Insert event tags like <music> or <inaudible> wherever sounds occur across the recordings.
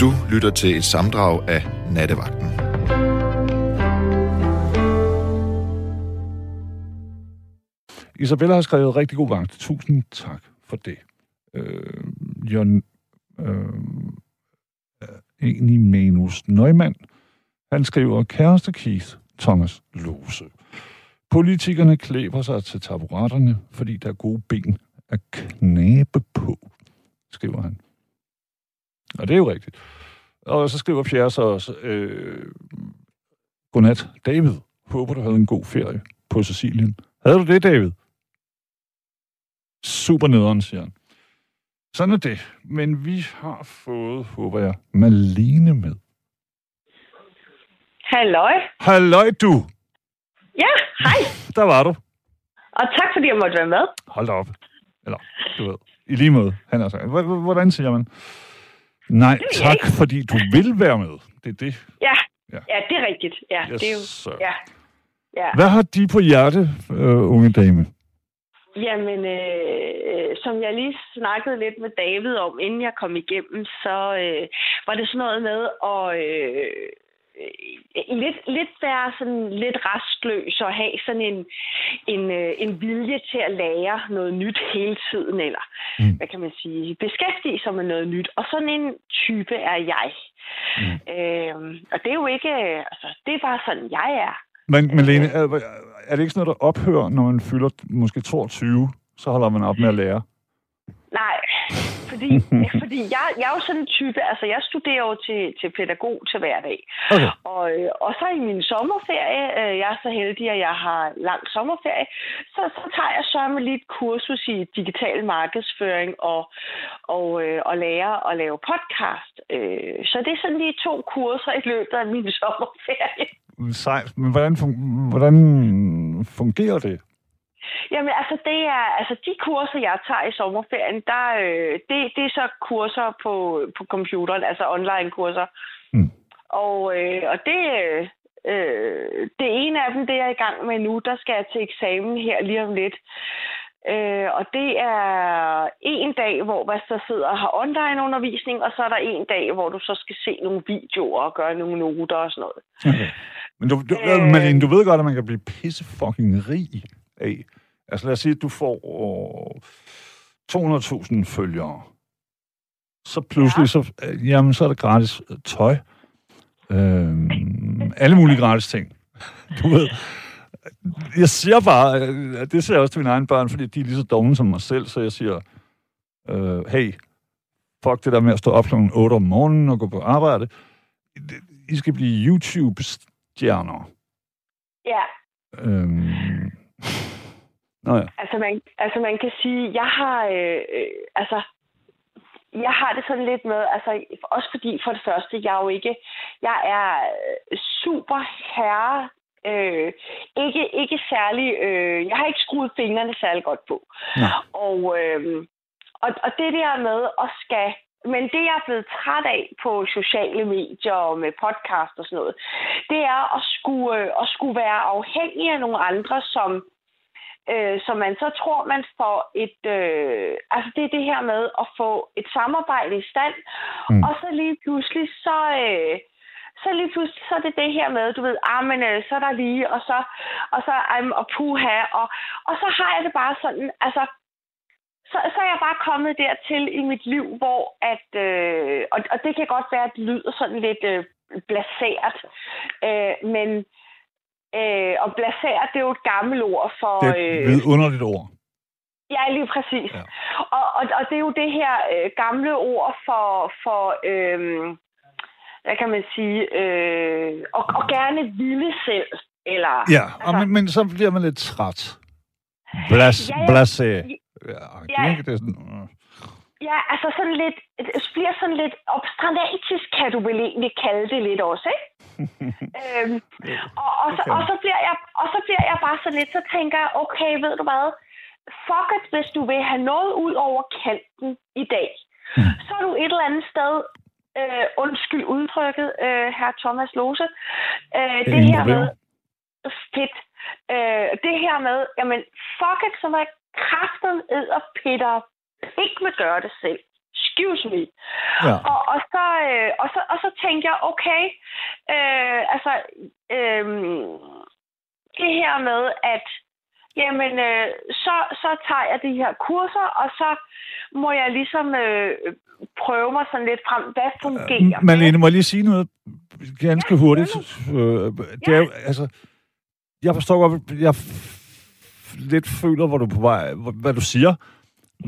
Du lytter til et samdrag af Nattevagten. Isabella har skrevet rigtig god vagt. Tusind tak for det. Øh, John øh, øh Eni Manus Neumann, han skriver, kæreste Keith Thomas Lose. Politikerne klæber sig til taburetterne, fordi der er gode ben at knæbe på, skriver han. Og det er jo rigtigt. Og så skriver Pierre så også, øh, Godnat, David. Håber, du havde en god ferie på Sicilien. Havde du det, David? Super nederen, siger han. Sådan er det. Men vi har fået, håber jeg, Malene med. Halløj. Halløj, du! Ja, hej. <laughs> Der var du. Og tak, fordi jeg måtte være med. Hold da op. Eller, du ved, i lige måde. Han er sagt. Hvordan siger man? Nej, tak, ikke. fordi du vil være med. Det er det. Ja, Ja. ja. det er rigtigt. Ja, Yes, det er jo... sir. Ja. ja. Hvad har de på hjerte, øh, unge dame? Jamen, øh, som jeg lige snakkede lidt med David om, inden jeg kom igennem, så øh, var det sådan noget med at øh, øh, lidt, lidt være sådan lidt restløs og have sådan en, en, øh, en vilje til at lære noget nyt hele tiden, eller Mm. mm. hvad kan man sige, beskæftige sig med noget nyt. Og sådan en type er jeg. Mm. Øh, og det er jo ikke, altså, det er bare sådan, jeg er. Men, men Lene, er, er det ikke sådan noget, der ophører, når man fylder måske 22? Så holder man op med at lære. Nej, fordi, <laughs> fordi jeg, jeg er jo sådan en type, altså jeg studerer jo til, til pædagog til hverdag. Okay. Og, øh, og så i min sommerferie, øh, jeg er så heldig, at jeg har lang sommerferie, så, så tager jeg så med lige et kursus i digital markedsføring og, og, øh, og lære at lave podcast. Så det er sådan lige to kurser i løbet af min sommerferie. Sejt. Men hvordan, fun- hvordan fungerer det? Jamen, altså, det er, altså, de kurser, jeg tager i sommerferien, der, øh, det, det er så kurser på, på computeren, altså online-kurser. Mm. Og, øh, og det, øh, det ene af dem, det er jeg i gang med nu, der skal jeg til eksamen her lige om lidt. Øh, og det er en dag, hvor hvad der sidder og har online-undervisning, og så er der en dag, hvor du så skal se nogle videoer og gøre nogle noter og sådan noget. Okay. Men du, du, øh... Malene, du ved godt, at man kan blive pisse fucking rig af. Altså lad os sige, at du får øh, 200.000 følgere. Så pludselig, ja. så, øh, jamen, så er der gratis øh, tøj. Øh, alle mulige gratis ting. <laughs> Du ved, jeg siger bare, øh, det siger jeg også til mine egne børn, fordi de er lige så dumme som mig selv, så jeg siger, øh, hey, fuck det der med at stå op kl. 8 om morgenen og gå på arbejde. I skal blive YouTube-stjerner. Ja, Øhm... Nå ja. Altså man, altså man kan sige, jeg har, øh, øh, altså, jeg har det sådan lidt med, altså også fordi for det første, jeg er jo ikke, jeg er øh, super herre, øh, ikke, ikke særlig, øh, jeg har ikke skruet fingrene særlig godt på. Nå. Og, øh, og, og det der med at skal, men det jeg er blevet træt af på sociale medier og med podcast og sådan noget, det er at skulle, øh, at skulle være afhængig af nogle andre, som øh, så man så tror, man får et... Øh, altså, det er det her med at få et samarbejde i stand, Mm. mm. og så lige pludselig, så... Øh, så lige pludselig, så er det det her med, du ved, ah, men øh, så er der lige, og så, og så, um, og puha, og, og så har jeg det bare sådan, altså, så, så er jeg bare kommet dertil i mit liv, hvor at, øh, og, og det kan godt være, at det lyder sådan lidt øh, blaseret, øh, men øh, og blaseret, det er jo et gammelt ord for... Det er et vidunderligt ord. Ja, lige præcis. Ja. Og, og, og det er jo det her øh, gamle ord for, for øh, hvad kan man sige, øh, og, og gerne ville selv. Eller, Ja, og men, men så bliver man lidt træt. Blas, Ja, ja. blasé. Ja? Det er sådan. Ja, altså sådan lidt, det bliver sådan lidt obstranatisk, kan du vel egentlig kalde det lidt også, ikke? <laughs> øhm, og, og, så, kan og, så bliver jeg, og så bliver jeg bare sådan lidt, så tænker jeg, okay, ved du hvad, fuck it, hvis du vil have noget ud over kanten i dag, Mm. så er du et eller andet sted, øh, undskyld udtrykket, øh, herr Thomas Lose, øh, det ingen her med, fedt, øh, det her med, jamen, fuck it, så må jeg kraften ed og pitter ikke vil gøre det selv. excuse me. Ja. Og, og, så, øh, og, så, og så tænkte jeg, okay, øh, altså, øh, det her med, at jamen, øh, så, så tager jeg de her kurser, og så må jeg ligesom øh, prøve mig sådan lidt frem, hvad fungerer. Øh, Malene, må jeg lige sige noget ganske hurtigt? Øh, Det er jo, altså, jeg forstår godt, jeg lidt føler, hvor du på vej, hvad du siger.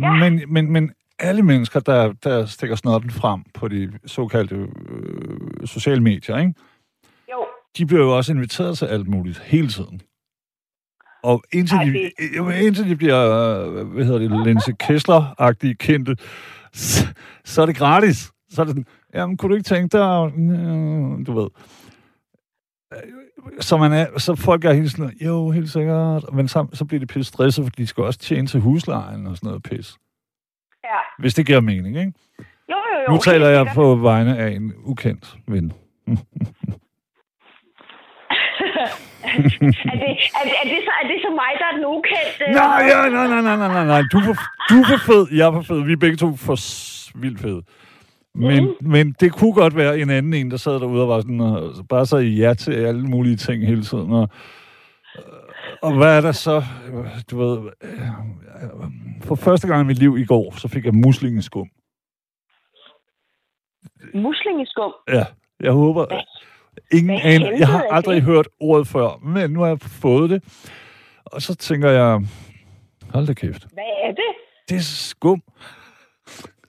Ja. Men, men, men alle mennesker, der, der stikker snotten frem på de såkaldte øh, sociale medier, ikke? Jo, de bliver jo også inviteret til alt muligt hele tiden. Og indtil, Ej, de, det- jo, indtil de bliver, øh, hvad hedder det, Linse Kessler-agtige kendte, så, så er det gratis. Så er det sådan, jamen, kunne du ikke tænke dig, øh, du ved. Så, man er, så folk er helt sådan, jo, helt sikkert. Men så, så bliver de pisse stresset, fordi de skal også tjene til huslejen og sådan noget pis. ja. Hvis det giver mening, ikke? Jo, jo, jo. Nu taler jeg sikkert. på vegne af en ukendt ven. <laughs> er, det, er, det, er, det så, er det så mig, der er den ukendte? Nej, ja, nej, nej, nej, nej, nej. Du er, for, du er for fed, jeg er for fed. Vi er begge to for vildt fede. Men, mm. men det kunne godt være en anden en, der sad derude og var sådan, og bare sagde ja til alle mulige ting hele tiden. Og, og hvad er der så? Du ved, øh, for første gang i mit liv i går, så fik jeg muslingeskum. Muslingeskum. Ja, jeg håber... Ingen hvad aner. Jeg har aldrig det? hørt ordet før, men nu har jeg fået det. Og så tænker jeg, hold da kæft. Hvad er det? Det er skum.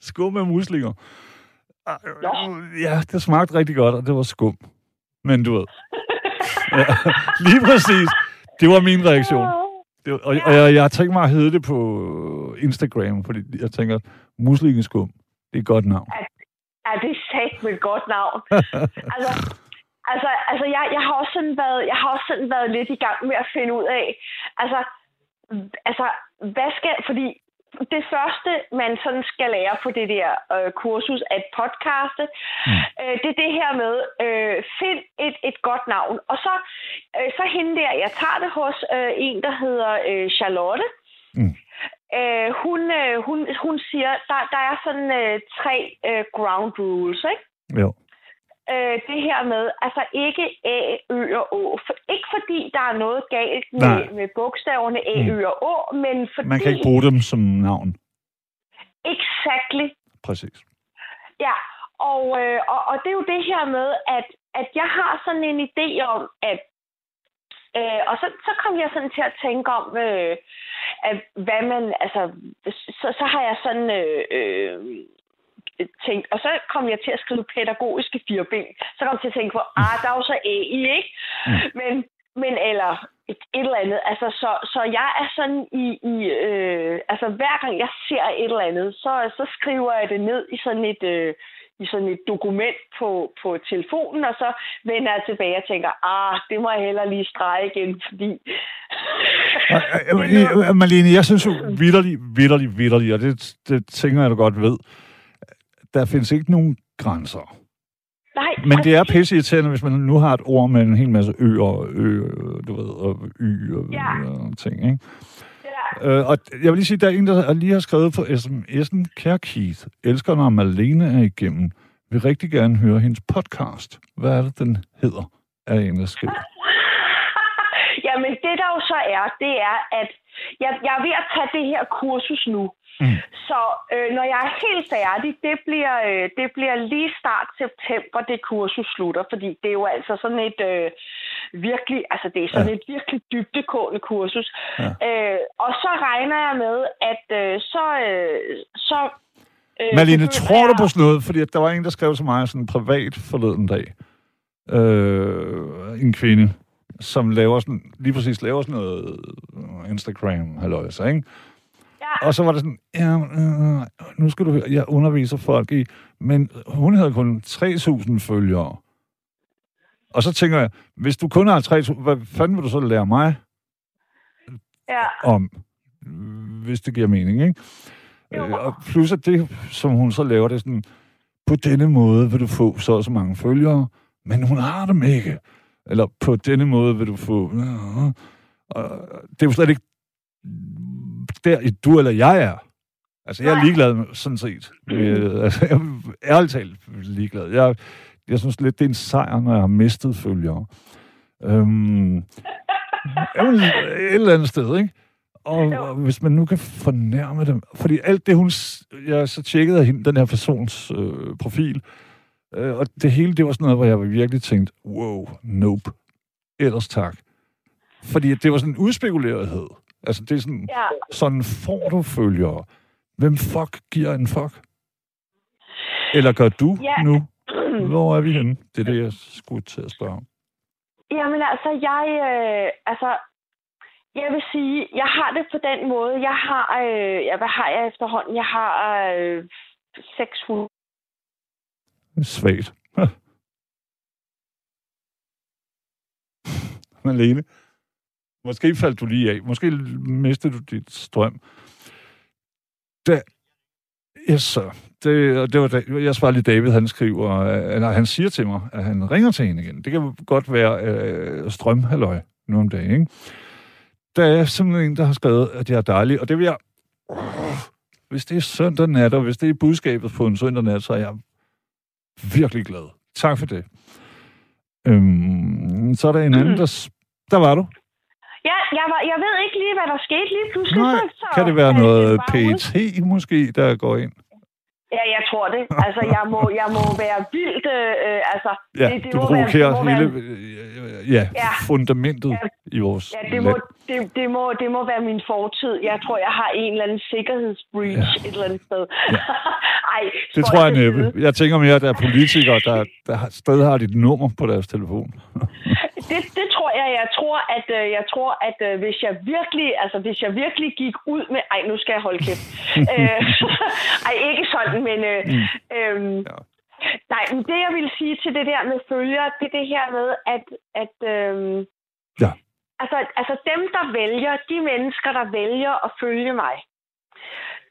Skum af muslinger. Nå. Ja, det smagte rigtig godt, og det var skum. Men du ved. <laughs> Ja, lige præcis. Det var min reaktion. Det var, og, og jeg, jeg har tænkt mig at hedde det på Instagram, fordi jeg tænker, muslingeskum, det er et godt navn. Er det sat med et godt navn? <laughs> altså, altså, altså jeg, jeg, har også sådan været, jeg har også sådan været lidt i gang med at finde ud af, altså, altså hvad skal, fordi det første, man sådan skal lære på det der øh, kursus at podcaste, mm. øh, det er det her med, øh, find et, et godt navn. Og så, øh, så hende der, jeg tager det hos øh, en, der hedder øh, Charlotte. Mm. Øh, hun, øh, hun, hun siger, der, der er sådan øh, tre øh, ground rules, ikke? Jo. Øh, det her med, altså ikke A, Ø og Å. For, ikke fordi der er noget galt Nej. med, med bogstaverne A, Mm. Ø og Å, men fordi... Man kan ikke bruge dem som navn. Exactly. Præcis. Ja, og, øh, og, og det er jo det her med, at, at jeg har sådan en idé om, at Øh, og så, så kom jeg sådan til at tænke om, øh, at hvad man, altså, så, så har jeg sådan øh, øh, tænkt, og så kom jeg til at skrive pædagogiske fire ben. Så kom jeg til at tænke på, ah, der er jo så A i, ikke? Men, men eller et, et eller andet. Altså, så, så jeg er sådan i, i øh, altså hver gang jeg ser et eller andet, så, så skriver jeg det ned i sådan et, øh, i sådan et dokument på, på telefonen, og så vender jeg tilbage og tænker, ah, det må jeg heller lige strege igen, fordi... <laughs> Øh, øh, øh, Malene, jeg synes jo vidderligt, vidderligt, vidderligt, og det, det tænker jeg, du godt ved, der findes ikke nogen grænser. Nej, Men det er pisse irriterende, hvis man nu har et ord med en hel masse ø og ø, du ved, og y og, Ja. og ting, ikke? Ja, Øh, og jeg vil lige sige, der er en, der lige har skrevet på sms'en, Kære Keith, elsker når Malene er igennem, vil rigtig gerne høre hendes podcast. Hvad er det, den hedder? Er en, der skriver. Jamen, det der jo så er, det er, at jeg, jeg er ved at tage det her kursus nu. Mm. Så øh, når jeg er helt færdig, det bliver, øh, det bliver lige start september, det kursus slutter, fordi det er jo altså sådan et øh, virkelig, altså det er sådan ja. et virkelig dybdegående kursus. Ja. Øh, og så regner jeg med, at øh, så, øh, så øh, Malene, tror du på sådan noget? Fordi der var en, der skrev til mig sådan privat forleden dag. Øh, en kvinde, som laver sådan, lige præcis laver sådan noget Instagram, halløjsa, ikke? Ja. Og så var det sådan, ja, øh, nu skal du høre, jeg underviser folk i, men hun havde kun 3.000 følgere. Og så tænker jeg, hvis du kun har 3.000, hvad fanden vil du så lære mig Ja. om, hvis det giver mening, ikke? Jo. Øh, og plus at det, som hun så laver, det er sådan, på denne måde vil du få så og så mange følgere, men hun har dem ikke. Eller på denne måde vil du få... Øh, og det er jo slet ikke der, du eller jeg er. Altså, jeg er ligeglad med, sådan set. Med, altså, jeg er ærligt talt ligeglad. Jeg, jeg synes lidt, det er en sejr, når jeg har mistet følgere. Øhm, jamen, et eller andet sted, ikke? Og, og hvis man nu kan fornærme dem... Fordi alt det, hun... Jeg så tjekkede af hende, den her persons øh, profil, øh, og det hele, det var sådan noget, hvor jeg virkelig tænkte, wow, nope. Ellers tak. Fordi det var sådan en udspekulerethed. Altså, det er sådan, Ja. sådan får du følgere. Hvem fuck giver en fuck? Eller gør du Ja. nu? Hvor er vi henne? Det er det, jeg skulle til at spørge om. Jamen altså, jeg, øh, altså, jeg vil sige, jeg har det på den måde. Jeg har, øh, ja, hvad har jeg efterhånden? Jeg har øh, 600. Svagt. <laughs> Malene. Måske faldt du lige af. Måske mistede du dit strøm. Da, yes, så. Det, det var, da- jeg svarer lige David, han skriver, øh, eller han siger til mig, at han ringer til hende igen. Det kan godt være øh, strømhalløj nu om dagen, ikke? Der er simpelthen en, der har skrevet, at jeg er dejlig, og det vil jeg... Hvis det er søndag nat, og hvis det er budskabet på en søndag nat, så er jeg virkelig glad. Tak for det. Øhm, så er der en anden, der... s- Der var du. Ja, jeg, var, jeg ved ikke lige, hvad der skete lige pludselig. Nej, så, kan det være noget ud. PET måske, der går ind? Ja, jeg tror det. <laughs> Altså, jeg må, jeg må være vildt... Øh, altså, Ja, det, det må provokerer være, det må hele Være, øh, ja, Ja. fundamentet Ja. i vores ja, det må, land. det, det, må, det må være min fortid. Jeg tror, jeg har en eller anden sikkerhedsbreach Ja. et eller andet sted. Ja. <laughs> Ej, Det tror jeg næppe. Jeg tænker mere, at der er politikere, der, der har- stadig har dit nummer på deres telefon. <laughs> Det, det jeg. Jeg tror, at øh, jeg tror, at øh, hvis jeg virkelig, altså hvis jeg virkelig gik ud med, ej, nu skal jeg holde kæft. <laughs> øh, <laughs> ej, ikke sådan, men øh, øhm, Ja. nej, men det jeg vil sige til det der med følger, det er det her med, at, at øhm, Ja. altså, altså dem, der vælger, de mennesker, der vælger at følge mig,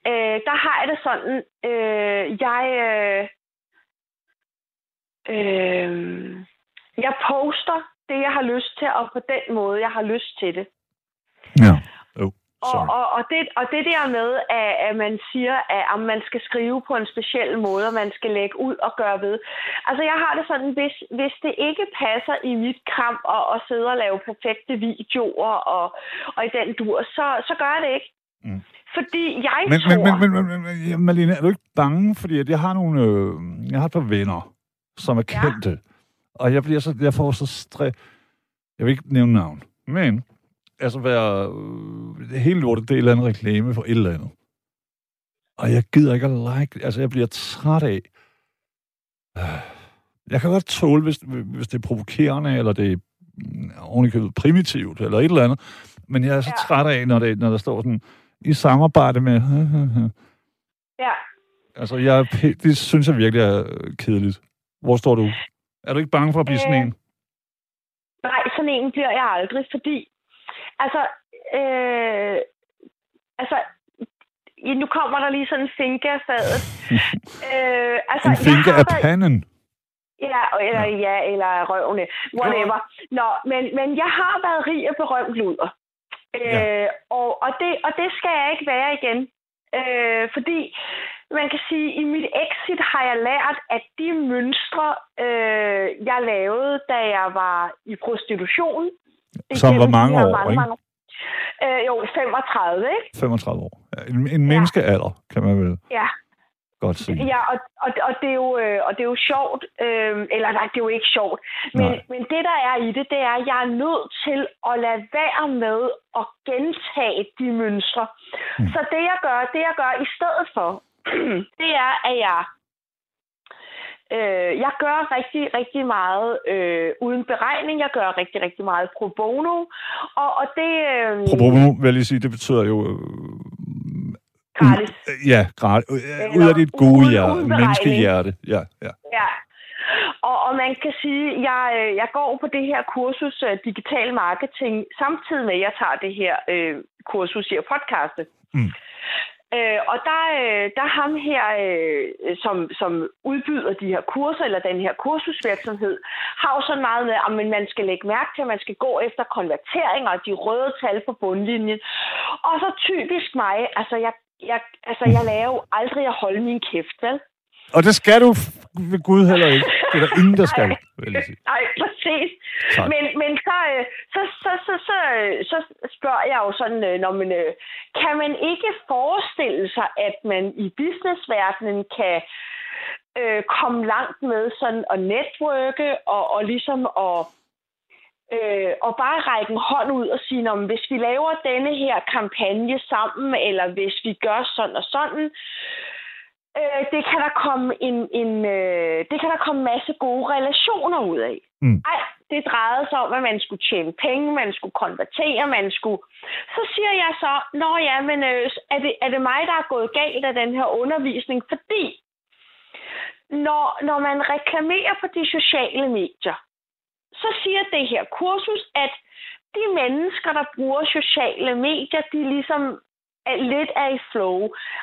øh, der har jeg det sådan, øh, jeg, øh, øh, jeg poster det, jeg har lyst til, og på den måde, jeg har lyst til det. Ja. Oh, Og, sorry. og, og, det, og det der med, at, at man siger, at, at man skal skrive på en speciel måde, og man skal lægge ud og gøre ved. Altså, jeg har det sådan, hvis, hvis det ikke passer i mit kram at, at sidde og lave perfekte videoer og, og i den dur, så, så gør jeg det ikke. Mm. Fordi jeg Men, tror... men, men, men, men, men Malene, er du ikke bange? Fordi at jeg har nogle, øh, jeg har et par venner, som er Ja. Og jeg bliver så, jeg får så stre... Jeg vil ikke nævne navn. Men, altså være... Øh, hele lortet, det er en eller anden reklame for et eller andet. Og jeg gider ikke at like Altså, jeg bliver træt af... Øh, Jeg kan godt tåle, hvis, hvis det er provokerende, eller det er mm, ovenikøbet primitivt, eller et eller andet. Men jeg er så Ja. træt af, når, det, når der står sådan, i samarbejde med... Ja. Altså, jeg, det synes jeg virkelig er kedeligt. Hvor står du? Er du ikke bange for at blive sådan Øh, en? Nej, sådan en bliver jeg aldrig, fordi... Altså... Øh, altså... Nu kommer der lige sådan en finke af fadet. <laughs> øh, altså, En har af panden. Ja, eller ja, eller røvne. Whatever. Nå, men, men jeg har været rig og berømt luder. Øh, Ja. og, og, det, og det skal jeg ikke være igen. Øh, fordi man kan sige, i mit exit har jeg lært, at de mønstre, øh, jeg lavede, da jeg var i prostitution... Som var igennem de mange her år, ikke? Øh, jo, 35, ikke? 35 år. Ja, en, en menneskealder, kan man vel Ja. godt sige. Ja, og, og, og, det er jo, øh, og det er jo sjovt, øh, eller nej, det er jo ikke sjovt, men, Nej. men det, der er i det, det er, at jeg er nødt til at lade være med at gentage de mønstre. Mm. Så det, jeg gør, det jeg gør i stedet for, <clears throat> det er, at jeg, øh, jeg gør rigtig, rigtig meget øh, uden beregning. Jeg gør rigtig, rigtig meget pro bono, og, og det... Øh, Pro bono, vil jeg lige sige, det betyder jo... Øh, gratis. ud, ja, gratis. Øh, Eller ud af dit gode hjerte, menneskehjerte. Ja, ja. Ja. Og, og man kan sige, at jeg, øh, jeg går på det her kursus uh, digital marketing, samtidig med, at jeg tager det her øh, kursus i at podcaste. Mm. Øh, og der, øh, der er ham her, øh, som, som udbyder de her kurser, eller den her kursusvirksomhed, har jo sådan meget med, at man skal lægge mærke til, at man skal gå efter konverteringer og de røde tal på bundlinjen. Og så typisk mig, altså jeg, jeg, altså, jeg lærer jo aldrig at holde min kæft, vel? Og det skal du ved Gud heller ikke. Det er der ingen, der skal, vil jeg sige. Nej, Tak. Men, men så, øh, så, så, så, så, så spørger jeg jo sådan, øh, når man, øh, kan man ikke forestille sig, at man i businessverdenen kan øh, komme langt med sådan at netværke og, og ligesom at øh, og bare række en hånd ud og sige, om hvis vi laver denne her kampagne sammen, eller hvis vi gør sådan og sådan, øh, det kan der komme en, en øh, det kan der komme masse gode relationer ud af. Mm. Ej, det drejede sig om, at man skulle tjene penge, man skulle konvertere, man skulle... Så siger jeg så, nå ja, men øh, er, det, er det mig, der er gået galt af den her undervisning? Fordi når, når man reklamerer på de sociale medier, så siger det her kursus, at de mennesker, der bruger sociale medier, de ligesom lidt af i flow.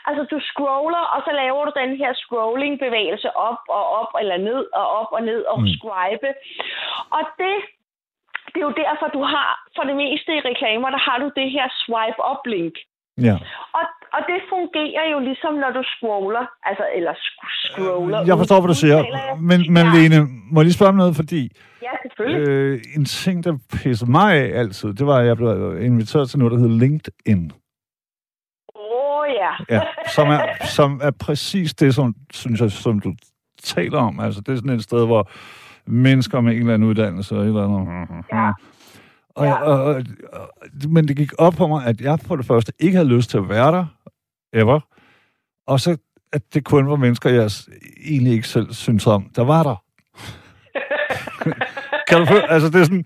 Altså, du scroller, og så laver du den her scrolling-bevægelse op og op, eller ned og op og ned og Mm. swipe. Og det, det er jo derfor, du har, for det meste i reklamer, der har du det her swipe-up-link. Ja. Og, og det fungerer jo ligesom, når du scroller, altså, eller scroller. Jeg forstår, hvad du siger. Men, men Ja. Lene, må jeg lige spørge om noget, fordi Ja, selvfølgelig. øh, en ting, der pisser mig af altid, det var, at jeg blev inviteret til noget, der hedder LinkedIn. Ja. Ja, som er, som er præcis det, som, synes jeg, som du taler om. Altså, det er sådan et sted, hvor mennesker med en eller anden uddannelse og et eller andet... Ja. Og, Ja. og, og, og, men det gik op for mig, at jeg for det første ikke havde lyst til at være der, ever. Og så, at det kun var mennesker, jeg egentlig ikke selv synes om, der var der. <laughs> kan du føle? Altså, det er sådan...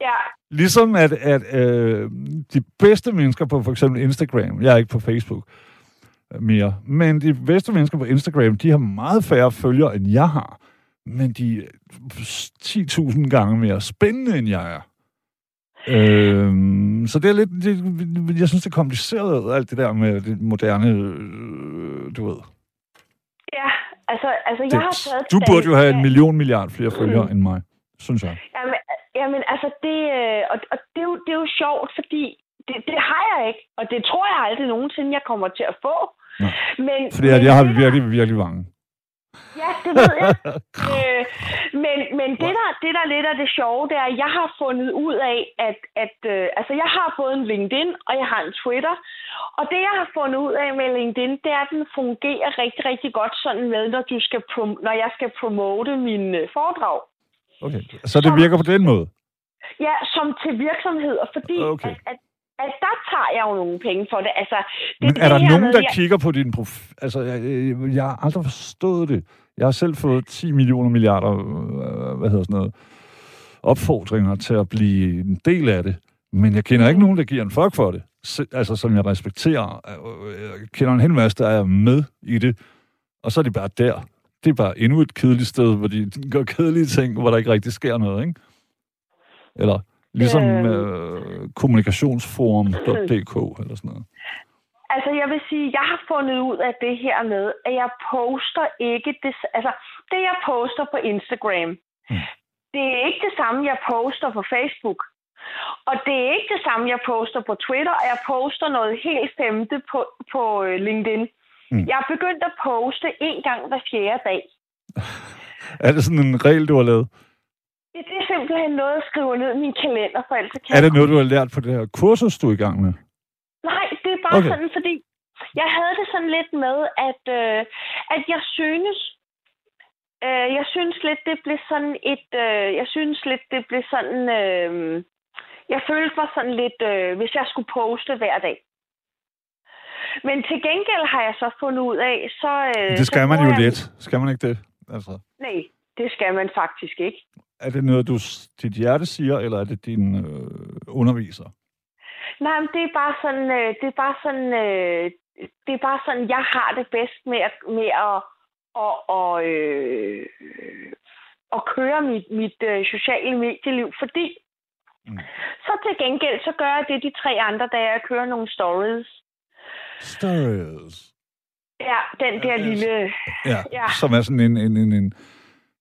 ja. Ligesom at, at øh, de bedste mennesker på for eksempel Instagram, jeg er ikke på Facebook mere, men de bedste mennesker på Instagram, de har meget færre følgere, end jeg har. Men de er 10.000 gange mere spændende, end jeg er. Øh, så det er lidt, det, jeg synes, det er kompliceret, alt det der med det moderne, øh, du ved. Ja, altså, altså jeg har taget du burde jo have en million milliard flere følgere end mig, synes jeg. Jamen, jamen altså, det, øh, og, og det, er jo, det er jo sjovt, fordi det, det har jeg ikke, og det tror jeg aldrig nogensinde, jeg kommer til at få. Nå. Men, Fordi at jeg har virkelig, virkelig mange. Ja, det ved jeg. <laughs> øh, men men det, der, det, der er lidt af det sjove, det er, at jeg har fundet ud af, at, at øh, altså, jeg har både en LinkedIn, og jeg har en Twitter. Og det, jeg har fundet ud af med LinkedIn, det er, at den fungerer rigtig, rigtig godt sådan med, når, du skal prom- når jeg skal promote mine øh, foredrag. Okay, så det virker på den måde? Ja, som til virksomheder, fordi Okay. at, at, at der tager jeg jo nogle penge for det. Altså, det Men er det der her nogen, der jeg- kigger på din profil? Altså, jeg, jeg, har aldrig forstået det. Jeg har selv fået 10 millioner milliarder, øh, hvad hedder sådan noget, opfordringer til at blive en del af det. Men jeg kender ikke nogen, der giver en fuck for det. Altså, som jeg respekterer. Øh, Jeg kender en hel masse, der er med i det. Og så er de bare der. Det er bare endnu et kedeligt sted, hvor de gør kedelige ting, hvor der ikke rigtig sker noget, ikke? Eller ligesom Øhm. øh, kommunikationsforum.dk eller sådan noget. Altså, jeg vil sige, jeg har fundet ud af det her med, at jeg poster ikke det... Altså, det jeg poster på Instagram, Mm. det er ikke det samme, jeg poster på Facebook. Og det er ikke det samme, jeg poster på Twitter, og jeg poster noget helt femte på, på øh, LinkedIn. Mm. Jeg er begyndt at poste en gang hver fjerde dag. <laughs> Er det sådan en regel, du har lavet? Det, det er simpelthen noget, jeg skriver ned i min kalender, for ellers kan Er det noget, du har lært på det her kursus, du er i gang med? Nej, det er bare Okay. sådan, fordi jeg havde det sådan lidt med, at, øh, at jeg synes, øh, jeg synes lidt, det blev sådan et, øh, jeg synes lidt, det blev sådan, øh, jeg følte mig sådan lidt, øh, hvis jeg skulle poste hver dag. Men til gengæld har jeg så fundet ud af, så... Øh, Det så skal man bruger jo jeg- lidt. Skal man ikke det? Altså, Nej, det skal man faktisk ikke. er det noget, du, dit hjerte siger, eller er det din øh, underviser? Nej, men det er bare sådan, øh, det er bare sådan, øh, det er bare sådan, jeg har det bedst med at, med at, og, og, øh, at køre mit, mit øh, sociale medieliv, fordi Mm. mm. så til gengæld, så gør jeg det de tre andre dage, jeg kører nogle stories. Stories. Ja, den der Ja, lille... <laughs> Ja, Ja. som er sådan en, en, en, en,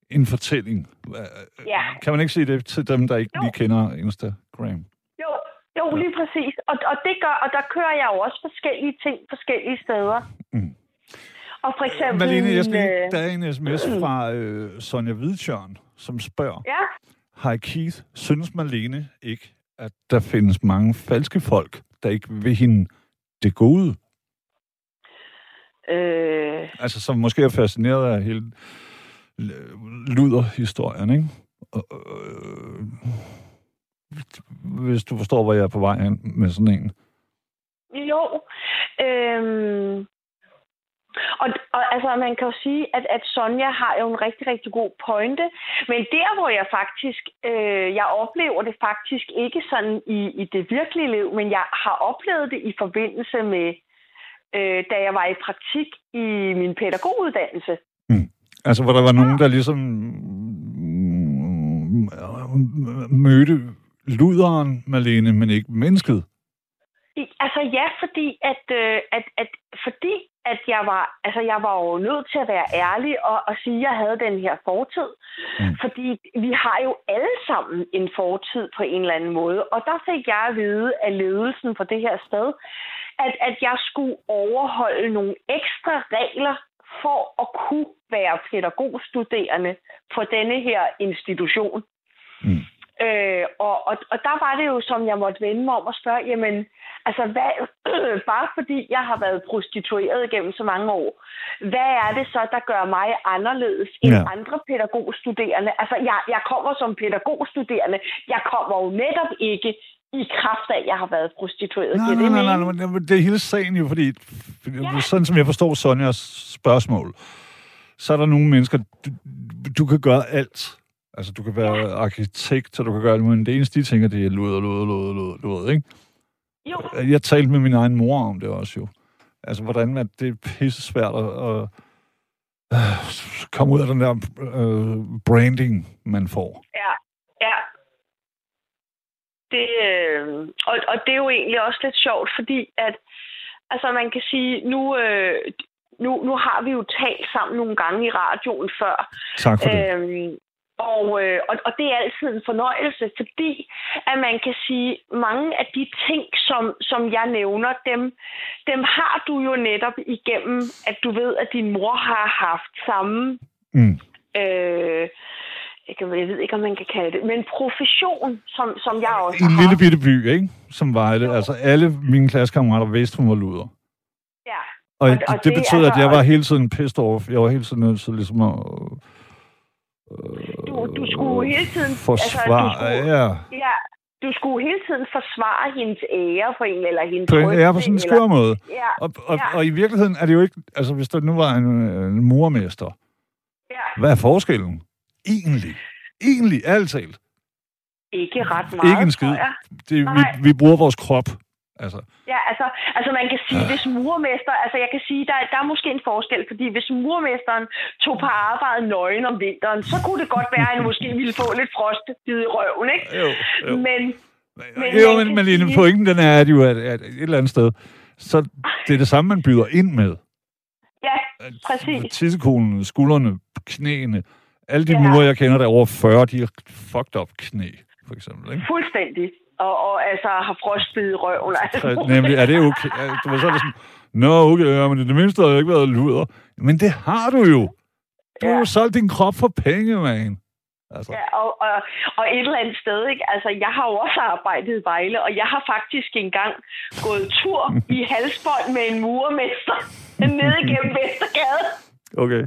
en fortælling. Øh, Ja. Kan man ikke sige det til dem, der ikke Jo. lige kender Instagram? Jo, Jo, lige præcis. Og, og det gør, og der kører jeg jo også forskellige ting forskellige steder. Mm. Og for eksempel... Malene, jeg skal lige, øh, der er en sms <clears throat> fra øh, Sonja Hvidtjørn, som spørger, Ja, Hej Keith, synes Malene ikke, at der findes mange falske folk, der ikke vil hende det gode? øh, Altså, som måske er fascineret af hele luder-historien, ikke? Og, øh, hvis du forstår, hvor jeg er på vej hen med sådan en. jo. Øhm, og, og altså, man kan jo sige, at, at Sonja har jo en rigtig, rigtig god pointe. Men der, hvor jeg faktisk, øh, jeg oplever det faktisk ikke sådan i, i det virkelige liv, men jeg har oplevet det i forbindelse med, øh, da jeg var i praktik i min pædagoguddannelse. Altså, hvor der var nogen, der ligesom mm, mødte luderen, Malene, men ikke mennesket. I- Altså ja, fordi at, øh, at, at fordi at jeg var, altså jeg var jo nødt til at være ærlig og, og sige, at jeg havde den her fortid. Mm. Mm. Fordi vi har jo alle sammen en fortid på en eller anden måde. Og der fik jeg at vide af ledelsen på det her sted, at, at jeg skulle overholde nogle ekstra regler for at kunne være pædagogstuderende på denne her institution. Mm. Øh, og, og, og der var det jo, som jeg måtte vende mig om og spørge, jamen, altså, hvad, <clears throat> bare fordi jeg har været prostitueret gennem så mange år, hvad er det så, der gør mig anderledes end Ja. ja. andre pædagogstuderende? Altså, jeg, jeg kommer som pædagogstuderende. Jeg kommer jo netop ikke i kraft af, at jeg har været prostitueret. Nej, nej, det nej, nej, nej, det er hele sagen jo, fordi, fordi Ja. sådan som jeg forstår Sonjas spørgsmål, så er der nogle mennesker, du, du kan gøre alt. Altså, du kan være arkitekt, og du kan gøre alt muligt, det eneste, de tænker, det er luder, luder, luder, luder, luder, ikke? Jo, Jeg talte med min egen mor om det også jo. Altså, hvordan at det er pisse svært at, at øh, komme ud af den der øh, branding, man får. Ja, ja. Det, øh, og, og det er jo egentlig også lidt sjovt, fordi at, altså man kan sige, nu, øh, nu, nu har vi jo talt sammen nogle gange i radioen før, Tak for det. Øhm, og, øh, og, og det er altid en fornøjelse, fordi at man kan sige, mange af de ting, som, som jeg nævner, dem, dem har du jo netop igennem, at du ved, at din mor har haft samme Mm. øh, jeg, ved ikke, om man kan kalde det, men profession, som, som jeg også en har lille haft. bitte by, ikke? Som Vejle. Altså, alle mine klassekammerater vidste, hun var luder. Ja. Og, Og- det, og det det betød, er at jeg altså- var hele tiden pissed off. Jeg var hele tiden nødt til ligesom at... Du, du skulle hele tiden... Forsvare, altså, du skulle, ja. ja. Du skulle hele tiden forsvare hendes ære på en eller hendes På en, ja, på sådan en skør måde. Ja, Og, og, Ja. og i virkeligheden er det jo ikke... Altså, hvis der nu var en, en murmester, ja. hvad er forskellen? Egentlig. Egentlig, ærligt talt. Ikke ret meget, Ikke en skid. Det, vi, Nej. vi bruger vores krop. Altså, Ja, altså, altså man kan sige, hvis murmester, altså jeg kan sige, der, der er måske en forskel, fordi hvis murmesteren tog på arbejde nøgen om vinteren, så kunne det godt være, at han måske ville få lidt frostbid i røven, ikke? jo, jo. Men, Men, Men jo, men Malene, sige- pointen den er at jo, at, at et eller andet sted, så det er det samme, man byder ind med. ja, Præcis. Tissekolen, skuldrene, knæene. Alle de Ja. murer, jeg kender, der er over 40, de har fucked up knæ, for eksempel. Ikke? fuldstændig. Og, og altså har frostbid i røven. Altså. Så, nemlig, er det okay? Du var så er sådan, Nå, okay, ja, men det mindste har jeg ikke været luder. Men det har du jo. Du har Ja. jo solgt din krop for penge, man. Altså, Ja, og, og, og et eller andet sted, ikke? Altså, jeg har jo også arbejdet i Vejle, og jeg har faktisk engang gået tur i <laughs> halsbånd med en murmester <laughs> nede gennem Vestergade. okay.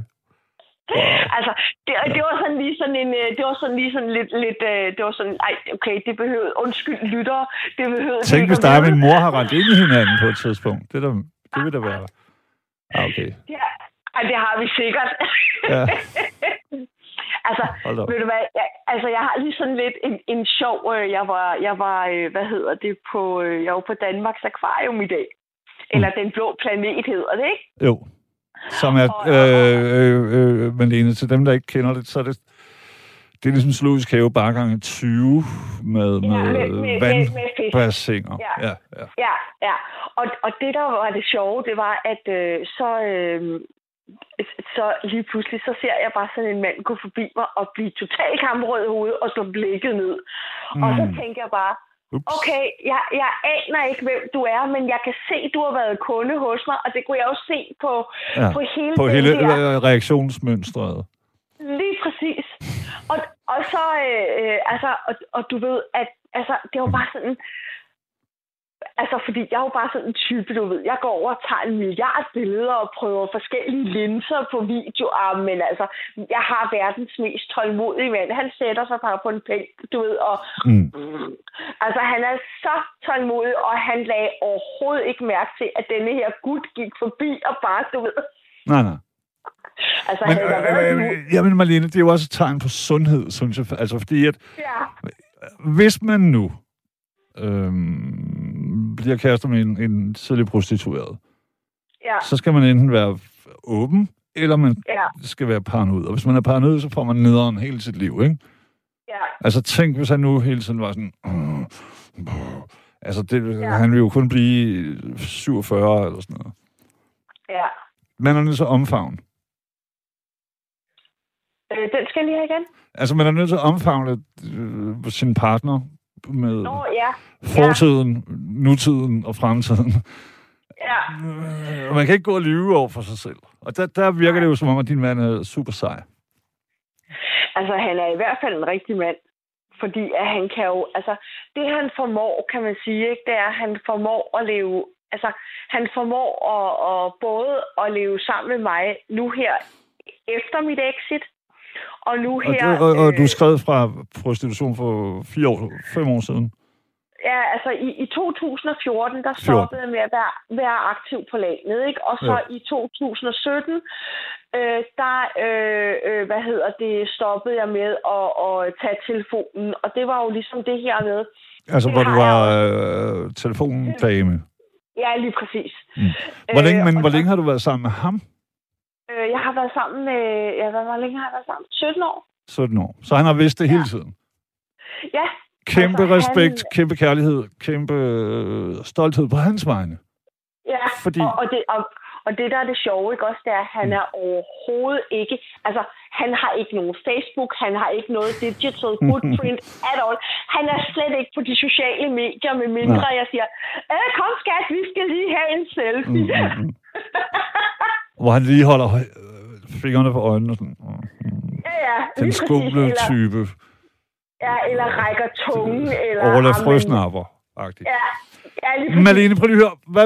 Altså, det, det var sådan lige sådan en, øh, det var sådan lige sådan lidt, lidt øh, det var sådan, ej, okay, det behøvede, undskyld lyttere, det behøvede Tænk, hvis dig og min mor har rendt ind i hinanden på et tidspunkt. Det, der, det vil da være... Ah, okay. Ja, ej, det har vi sikkert. Ja. <laughs> altså, ved du hvad, jeg, altså, jeg har lige sådan lidt en, en sjov, øh, jeg var, jeg var, hvad hedder det, på, jeg var på Danmarks Akvarium i dag. Eller Mm. Den Blå Planet hedder det, ikke? Jo. Som er, øh, øh, øh, Malene, til dem, der ikke kender det, så er det, det er ligesom zoologisk have bare gange 20 med, med, med- med- med- med vandbassiner. Ja. ja, ja. Ja, ja. Og, og det, der var det sjove, det var, at øh, så, øh, så lige pludselig, så ser jeg bare sådan en mand gå forbi mig og blive totalt kammerød i hovedet og slå blikket ned. Mm. Og så Mm. tænker jeg bare, Ups. Okay, jeg, jeg aner ikke, hvem du er, men jeg kan se, du har været kunde hos mig, og det kunne jeg også se på, Ja, på hele På hele her. øh, reaktionsmønstret. Lige præcis. Og, og så, øh, øh, altså, og, og du ved, at altså, det var bare sådan, altså, fordi jeg er jo bare sådan en type, du ved, jeg går over og tager en milliard billeder og prøver forskellige linser på videoer, men altså, jeg har verdens mest tålmodige mand. Han sætter sig bare på en pæk, du ved, og Mm. Altså, han er så tålmodig, og han lagde overhovedet ikke mærke til, at denne her gut gik forbi og bare, du ved... Nej, nej. Altså, Men, øh, nu... øh, jamen, Marlene, det er jo også et tegn på sundhed, synes jeg. Altså, fordi at Ja, hvis man nu øhm, bliver kærester med en, en tidlig prostitueret, ja, så skal man enten være åben, eller man ja, skal være paranoid. Og hvis man er paranoid, så får man nederen hele sit liv, ikke? ja, Altså, tænk, hvis han nu hele tiden var sådan... "Åh, åh." Altså, det, Ja. han vil jo kun blive 47 eller sådan noget. ja. Man er nødt til at omfavne. Øh, den skal jeg lige have igen. Altså, man er nødt til at omfavne øh, sin partner med Nå, ja, fortiden, nutiden og fremtiden. ja. Øh, Og man kan ikke gå og lyve over for sig selv. Og der, der virker det jo som om, at din mand er super sej. Altså, han er i hvert fald en rigtig mand. Fordi at han kan jo... Altså, det han formår, kan man sige, ikke, det er, at han formår at leve... Altså, han formår at, at både at leve sammen med mig nu her efter mit exit, og nu Og, her... det, og, og du øh, skrev fra prostitution for fire år, fem år siden. Ja, altså i, i 2014, der 14. stoppede jeg med at være, være aktiv på landet, ikke? Og så ja. i 2017, øh, der, øh, øh, hvad hedder det, stoppede jeg med at, at tage telefonen. Og det var jo ligesom det her med, Altså, hvor du var øh, telefondame. ja, lige præcis. Mm. Hvor længe, Øh, men og hvor længe har du været sammen med ham? Øh, jeg har været sammen med, ja, hvad, hvor længe har jeg været sammen? 17 år? 17 år. Så han har vidst det Ja. hele tiden. Ja, Kæmpe Altså, respekt, han- kæmpe kærlighed, kæmpe øh, stolthed på hans vegne. Ja, Fordi- og, og, det, og, og det, der er det sjove, ikke også, det er, at han er overhovedet ikke... Altså, han har ikke nogen Facebook, han har ikke noget digital <laughs> footprint at all. Han er slet ikke på de sociale medier, med mindre Nej. jeg siger, øh, kom skat, vi skal lige have en selfie. Mm, mm, mm. <laughs> Hvor han lige holder øh, fingrene på øjnene. Sådan. Ja, ja, Den lige præcis. skumle Eller, type. ja, eller rækker tungen, eller... Overlad frøsnapper. -agtigt. Ja, ja, lige præcis. Malene, prøv lige at høre. Hvad,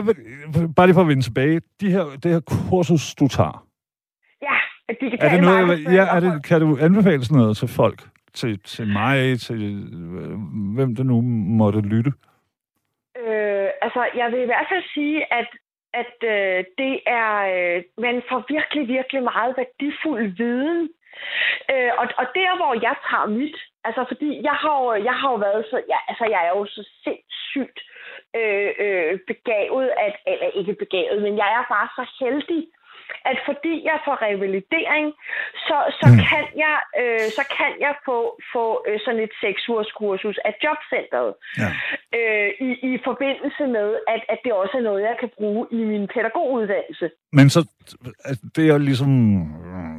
bare lige for at vende tilbage. De her, det her kursus, du tager. Ja, digital Er det noget, ja, er det, kan du anbefale sådan noget til folk? Til, til mig, til øh, hvem det nu måtte lytte? Øh, altså, jeg vil i hvert fald sige, at, at øh, det er, øh, man får virkelig, virkelig meget værdifuld viden. Øh, og, og der, hvor jeg tager mit, altså fordi jeg har jo, jeg har jo været så, ja, altså jeg er jo så sindssygt øh, øh, begavet, at, eller ikke begavet, men jeg er bare så heldig, at fordi jeg får revalidering, så, så, Mm. kan jeg, øh, så kan jeg få, få øh, sådan et seks ugers kursus af jobcentret Ja. øh, i, i forbindelse med, at, at det også er noget, jeg kan bruge i min pædagoguddannelse. Men så, det er ligesom, øh,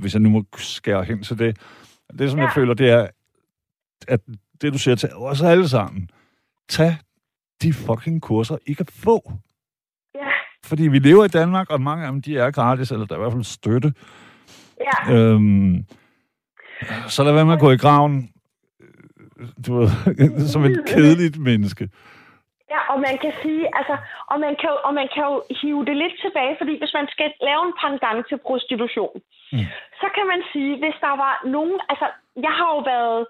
hvis jeg nu må skære hen til det, det som ja. jeg føler, det er, at det du siger til os alle sammen, tag de fucking kurser, I kan få. Fordi vi lever i Danmark, og mange af dem, de er gratis, eller der er i hvert fald støtte. ja, Øhm, så lad være med at gå i graven, øh, du ved, <laughs> som et kedeligt menneske. ja, og man kan sige, altså, og man kan, og man kan jo hive det lidt tilbage, fordi hvis man skal lave en pendant til prostitution, Mm. så kan man sige, hvis der var nogen, altså, jeg har jo været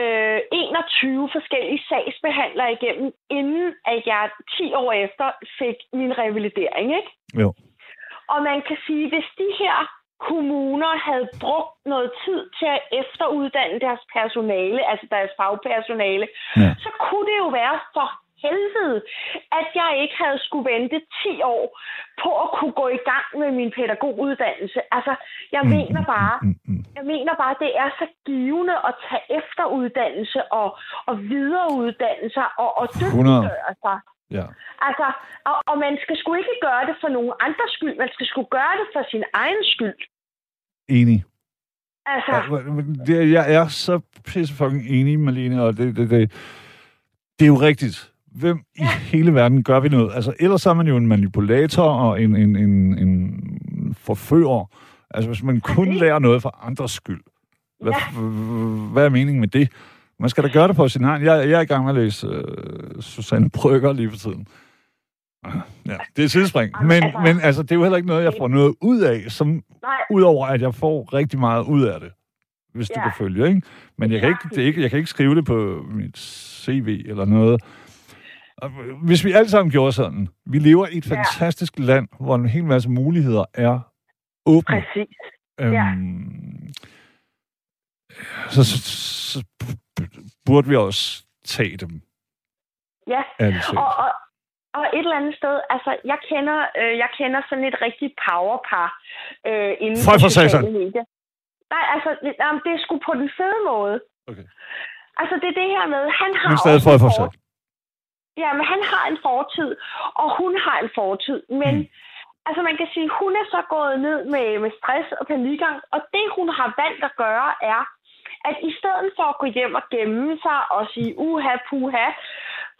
øh, 21 forskellige sagsbehandlere igennem, inden at jeg 10 år efter fik min revalidering, ikke? Jo. Og man kan sige, hvis de her kommuner havde brugt noget tid til at efteruddanne deres personale, altså deres fagpersonale, Ja. så kunne det jo være for helvede, at jeg ikke havde skulle vente 10 år på at kunne gå i gang med min pædagoguddannelse. Altså, jeg Mm, mener bare, Mm, mm. jeg mener bare, det er så givende at tage efteruddannelse og, og videreuddanne sig og, og 100. dygtiggøre sig. Ja. Altså, og, og man skal sgu ikke gøre det for nogen andres skyld. Man skal sgu gøre det for sin egen skyld. Enig. Altså, det, jeg er så pisse fucking enig, Malene, og det, det, det, det er jo rigtigt. Hvem i hele verden gør vi noget? Altså, ellers er man jo en manipulator og en, en, en, en forfører. Altså, hvis man kun lærer noget for andres skyld. Hvad, Ja. hvad er meningen med det? Man skal da gøre det på sin egen. Jeg, jeg er i gang med at læse uh, Susanne Brygger lige for tiden. Ah, Ja, det er sidespring. Men, altså- men altså, det er jo heller ikke noget, jeg får noget ud af, som udover at jeg får rigtig meget ud af det, hvis du Ja. kan følge, ikke? Men jeg kan ikke, det ikke, jeg kan ikke skrive det på mit CV eller noget. Og Hvis vi alle sammen gjorde sådan, vi lever i et Ja. fantastisk land, hvor en hel masse muligheder er åbne. præcis. ja. Øhm, så, så, så burde vi også tage dem, Ja, og, og, og et eller andet sted, altså, jeg kender, øh, jeg kender sådan et rigtigt powerpar øh, inden for sociale medier. Nej, altså, det, jamen, det er sgu på den fede måde. Okay. Altså, det er det her med, han har Nu stadig for for for- Ja, men han har en fortid, og hun har en fortid. Men Mm. altså, man kan sige, hun er så gået ned med, med stress og panikang, og det, hun har valgt at gøre, er, at i stedet for at gå hjem og gemme sig og sige, uha, puha,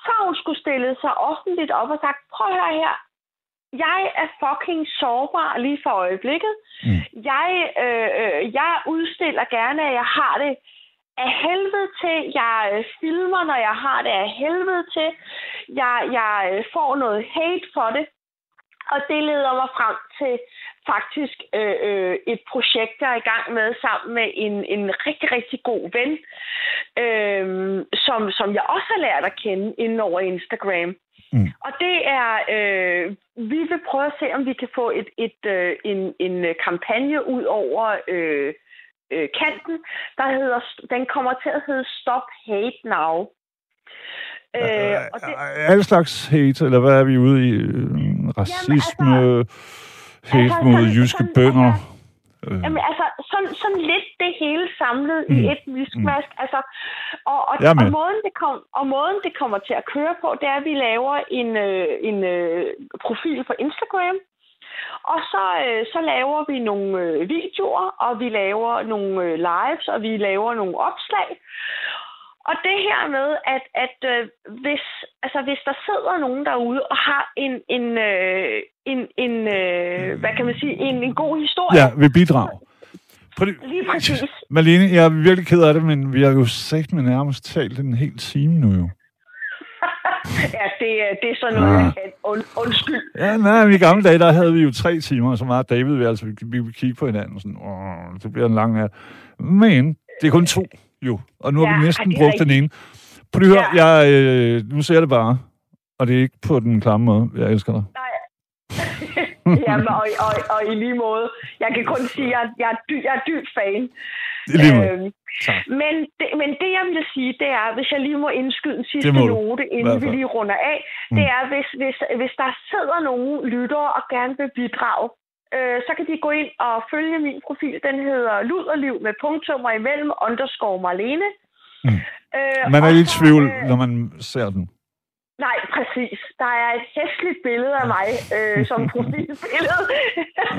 så har hun skulle stille sig offentligt op og sagt, prøv at høre her, jeg er fucking sårbar lige for øjeblikket. Mm. Jeg, øh, øh, jeg udstiller gerne, at jeg har det af helvede til. Jeg øh, filmer, når jeg har det af helvede til. Jeg, jeg øh, får noget hate for det. Og det leder mig frem til faktisk øh, øh, et projekt, jeg er i gang med sammen med en, en rigtig, rigtig god ven, øh, som, som jeg også har lært at kende inden over Instagram. Mm. Og det er, øh, vi vil prøve at se, om vi kan få et, et, øh, en, en øh, kampagne ud over øh, øh, kanten, der hedder, den kommer til at hedde Stop Hate Now. Øh, og det, Alle slags hate, eller hvad er vi ude i? Øh, Racisme, hate altså, mod sådan- jyske sådan- bønder. altså, Øh, Jamen altså, sådan, sådan lidt det hele samlet mm. i Mm. et miskmask. Mm. Altså, og, og, med. og, måden, det kom, og måden, det kommer til at køre på, det er, at vi laver en, øh, en øh, profil på Instagram. Og så, øh, så laver vi nogle øh, videoer, og vi laver nogle øh, lives, og vi laver nogle opslag. Og det her med, at, at øh, hvis, altså, hvis der sidder nogen derude og har en, en, øh, en, en øh, hvad kan man sige, en, en god historie, ja, vi bidrager. Prøv lige- præcis. Malene, jeg er virkelig ked af det, men vi har jo sagt med nærmest talt en hel time nu jo. Ja, det, er- det er sådan noget, Ah. jeg kan. Und, undskyld. Ja, nej, i gamle dage, der havde vi jo tre timer, så meget David vi altså, vi, vi kigge på hinanden, sådan, åh, det bliver en lang nat. Men det er kun to, jo, og nu har Ja, vi næsten brugt den ene. Prøv lige at høre, jeg, øh, nu ser jeg det bare, og det er ikke på den klamme måde. Jeg elsker dig. Nej. <laughs> Jamen, og, og, og, i lige måde. Jeg kan kun sige, at jeg, jeg, er, dy, jeg er dyb fan. Lige måde. Øhm, Tak. men, det, men det, jeg vil sige, det er, hvis jeg lige må indskyde en sidste note, inden vi lige runder af, Mm. det er, hvis, hvis, hvis der sidder nogen lyttere og gerne vil bidrage, øh, så kan de gå ind og følge min profil. Den hedder Luderliv med punktummer imellem, underscore Marlene. Mm. Øh, Man er lidt i tvivl, øh, når man ser den. Nej, præcis. Der er et hæsligt billede af mig <laughs> øh, som profilbillede.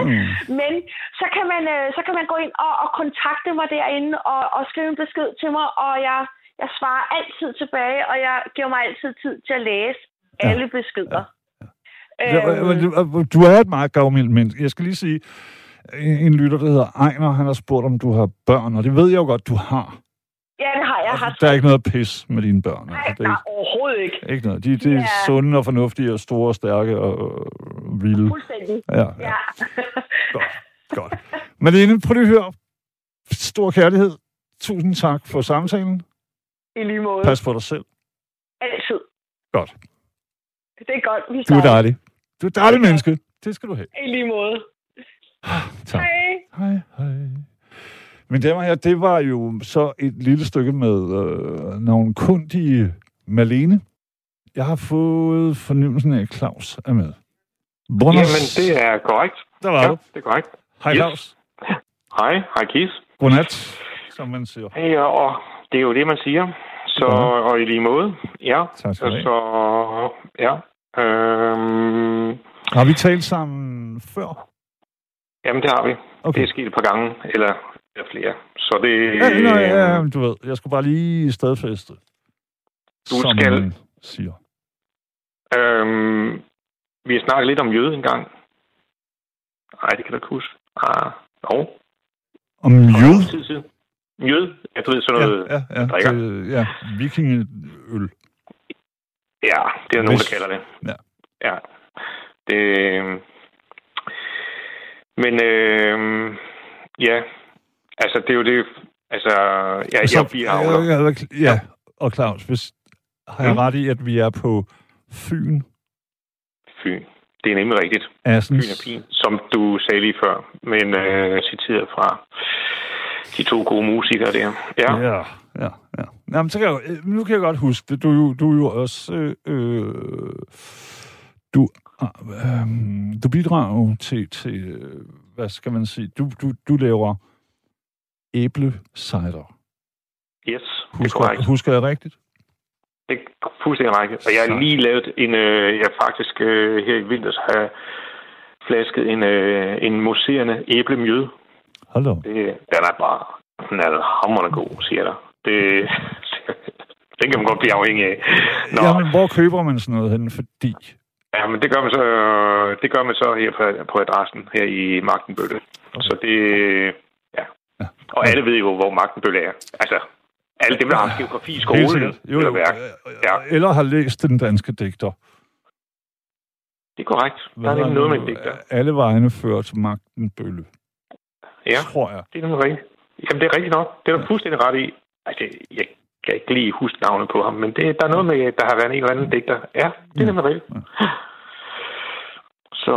Mm. Men så kan, man, øh, så kan man gå ind og, og kontakte mig derinde og, og skrive en besked til mig, og jeg, jeg svarer altid tilbage, og jeg giver mig altid tid til at læse Ja. alle beskeder. Ja, Øhm, men du- er et meget gavmildt menneske. Jeg skal lige sige, en en lytter, der hedder Ejner, han har spurgt, om du har børn, og det ved jeg jo godt, du har. Ja, det har jeg Altså, haft. der er ikke noget pis med dine børn. Nej, Altså, det er nej, overhovedet ikke. ikke, ikke noget. De, de er Ja. sunde og fornuftige og store og stærke og øh, vilde. Fuldstændig. Ja, ja. Ja. Godt, godt. Malene, prøv lige at høre. Stor kærlighed. Tusind tak for samtalen. I lige måde. Pas på dig selv. Altid. Godt. Det er godt. Vi Du er starter. dejlig. Du er et dejligt menneske. Det skal du have. I lige måde. Tak. Hej. Hej, hej. Men damer og herrer, det var jo så et lille stykke med øh, nogle kundige Malene. Jeg har fået fornemmelsen af, at Claus er med. Buenos. Jamen, det er korrekt. Der var ja, du. det er korrekt. Hej, Yes. Claus. Hej, hej Kis. Godnat, som man siger. Hey, og det er jo det, man siger. Så, Ja. og i lige måde, ja. Tak skal du have. Så, ja. Øhm, Har vi talt sammen før? jamen, det har vi. Okay. Det er sket et par gange, eller, eller flere. Så det... Ja, nej, ja, du ved, jeg skulle bare lige stedfeste. Du som skal- en siger. Øhm, vi har snakket lidt om jøde engang. Nej, det kan du ikke huske. Ah, jo. Om jød? Jød? Jeg ved sådan noget. Ja, ja, ja, drikker. det, ja, vikingeøl. Ja, det er nogen, Hvis- der kalder det. Ja. Ja. Det, øh, men øh, ja, altså det er jo det, altså ja, jeg er biavler. ja, ja, ja, og Claus, hvis, har jeg Mm. ret i, at vi er på Fyn, Fyn. Det er nemlig rigtigt. Fyn Assens, er fin, som du sagde lige før, men øh, citeret fra de to gode musikere der. Ja, Ja, ja, ja. Jamen, så kan jeg, jo- nu kan jeg godt huske det. Du, er jo- du er jo også... Øh, øh, du, øh, du bidrager jo til, til, øh, hvad skal man sige, du, du, du laver æblecider. yes, det er Husker, korrekt. husker jeg rigtigt? Det er fuldstændig rigtigt. Og jeg har lige lavet en, øh, jeg faktisk øh, her i vinters har flasket en, øh, en mousserende æblemjød. Hold op. Det, den er bare, den er hammerende god, siger jeg dig. Det, <laughs> den kan man godt blive afhængig af. Nå, ja. Jamen, hvor køber man sådan noget henne? Fordi... ja, men det gør man så, det gør man så her på, på adressen her i Magtenbølle. Okay. Så det, ja. Ja. Og alle ved jo, hvor Magtenbølle er. Altså, alle dem, der har geografi i skolen. Jo, eller jo. værk. Ja. Eller har læst den danske digter. Det er korrekt. Der er nemlig noget med digter. Alle vejene fører til magten bølle. Ja. Tror jeg. Det er nemlig rigtigt. Jamen, det er rigtigt nok. Det er du fuldstændig ret i. Altså, jeg kan ikke lige huske navnet på ham, men det, der er noget med, der har været en eller anden digter. Ja, det er nemlig rigtigt. Så,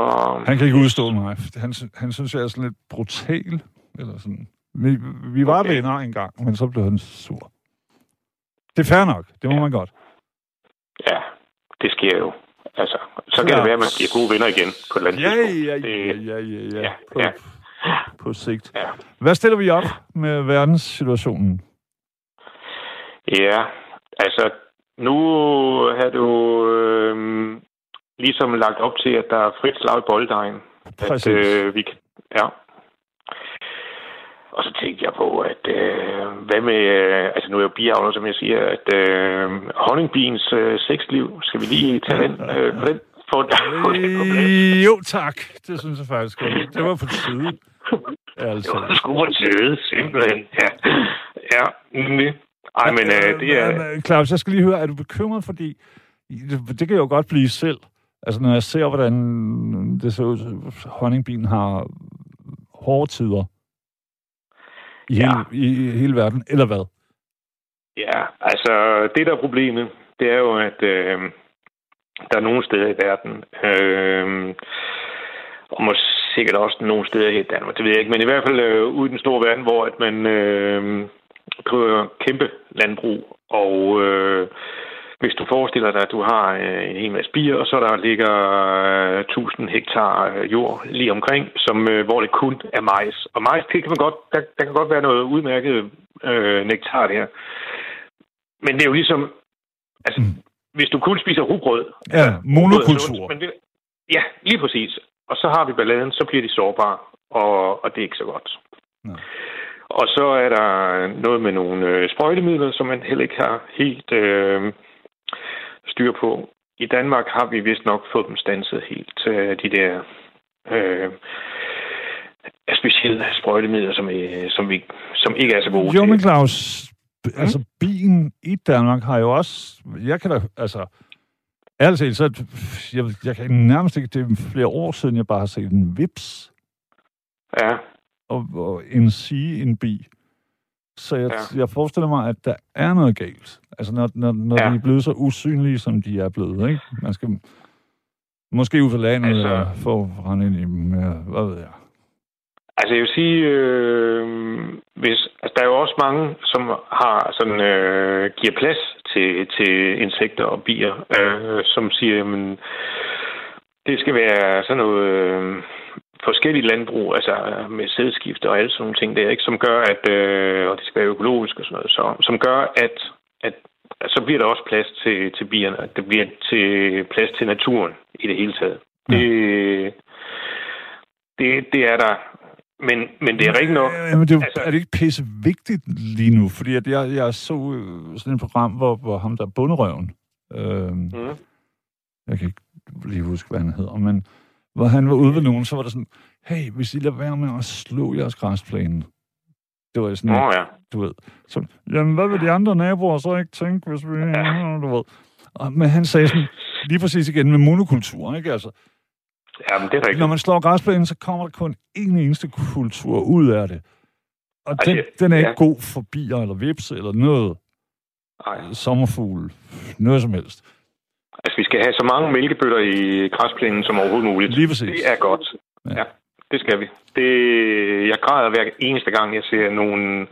Han kan ikke udstå mig. Han, han synes, jeg er sådan lidt brutal. Eller sådan. Vi, vi var Okay. venner engang, men så blev han sur. Det er fair nok. Det må Ja. man godt. ja, det sker jo. Altså, så kan Ja. det være, at man bliver gode venner igen på et eller andet Ja, ja, ja, ja, ja, ja. På, ja. på sigt. Ja. Hvad stiller vi op med verdenssituationen? Ja, altså, nu har du øh, ligesom lagt op til, at der er frit slag i bolddejen. Præcis. At, øh, vi kan, ja. Og så tænkte jeg på, at øh, hvad med, øh, altså nu er jeg jo biavler, som jeg siger, at øh, honningbiens øh, sexliv, skal vi lige tage den, øh, på den, få? Øh, jo, tak. Det synes jeg faktisk. godt. Det var på tide. Det <laughs> Altså. var sgu på tide, simpelthen. Ja, ja nemlig. Ej, men øh, det er... Men, Claus, jeg skal lige høre, er du bekymret, fordi det, det kan jo godt blive selv. Altså, når jeg ser, hvordan det ser ud, honningbien har hårde tider i, Ja. hele, i, i hele verden, eller hvad? Ja, altså det der er problemet, det er jo, at øh, der er nogle steder i verden, øh, og måske sikkert også nogle steder her i Danmark, det ved jeg ikke, men i hvert fald øh, ude i den store verden, hvor at man øh, driver kæmpe landbrug, og øh, hvis du forestiller dig, at du har øh, en hel masse bier, og så der ligger øh, 1000 hektar øh, jord lige omkring, som, øh, hvor det kun er majs. Og majs, det kan man godt, der, der kan godt være noget udmærket øh, nektar der. Men det er jo ligesom, altså, Mm. hvis du kun spiser rugbrød... Ja, rugbrød monokultur. sundt, Men det, ja, lige præcis. Og så har vi balladen, så bliver de sårbare, og, og det er ikke så godt. Nej. Og så er der noget med nogle øh, sprøjtemidler, som man heller ikke har helt øh, styr på. I Danmark har vi vist nok fået dem stanset helt, øh, de der øh, specielle sprøjtemidler, som, øh, som, vi, som ikke er så gode Jo, men Claus, b- altså bien i Danmark har jo også... Jeg kan da, altså... Ærligt talt, så jeg, jeg kan nærmest ikke... Det er flere år siden, jeg bare har set en vips Ja, og, og en sige en bi. Så jeg, ja. Jeg forestiller mig, at der er noget galt. Altså, når, når, når ja. De er blevet så usynlige, som de er blevet, ikke? Man skal måske ud for landet, Altså- eller få rende ind i dem, ja, hvad ved jeg. Altså jeg vil sige, øh, hvis, altså, der er jo også mange, som har sådan, øh, giver plads til, til insekter og bier, øh, som siger, jamen, det skal være sådan noget øh, forskelligt landbrug, altså øh, med sædskifte og alle sådan nogle ting der, ikke, som gør, at, øh, og det skal være økologisk og sådan noget, så, som gør, at, at, så bliver der også plads til, til bierne, at det bliver til plads til naturen i det hele taget. Ja. Det, det, det er der. Men, men det er rigtigt nok. Ja, men det er, jo, Altså- er det ikke pisse vigtigt lige nu? Fordi at jeg, jeg så øh, sådan et program, hvor, hvor ham der bunderøven, Øh, Mm. jeg kan ikke lige huske, hvad han hedder, men hvor han var ude ved nogen, så var der sådan, hey, hvis I lader være med at slå jeres græsplæne. Det var sådan, Nå ja. du ved. Så, jamen, hvad vil de andre naboer så ikke tænke, hvis vi... Ja. <laughs> Du ved. Og, men han sagde sådan, lige præcis igen med monokultur, ikke? Altså, Ja, men det er rigtigt. når man slår græsplænen, så kommer der kun en eneste kultur ud af det. Og Altså, den, den er ja. ikke god for bier eller vips eller noget. Nej. Sommerfugl, noget som helst. Altså, vi skal have så mange mælkebøtter i græsplænen som overhovedet muligt. Lige præcis. Det er godt. Ja. Ja, det skal vi. Det, jeg græder hver eneste gang, jeg ser nogen,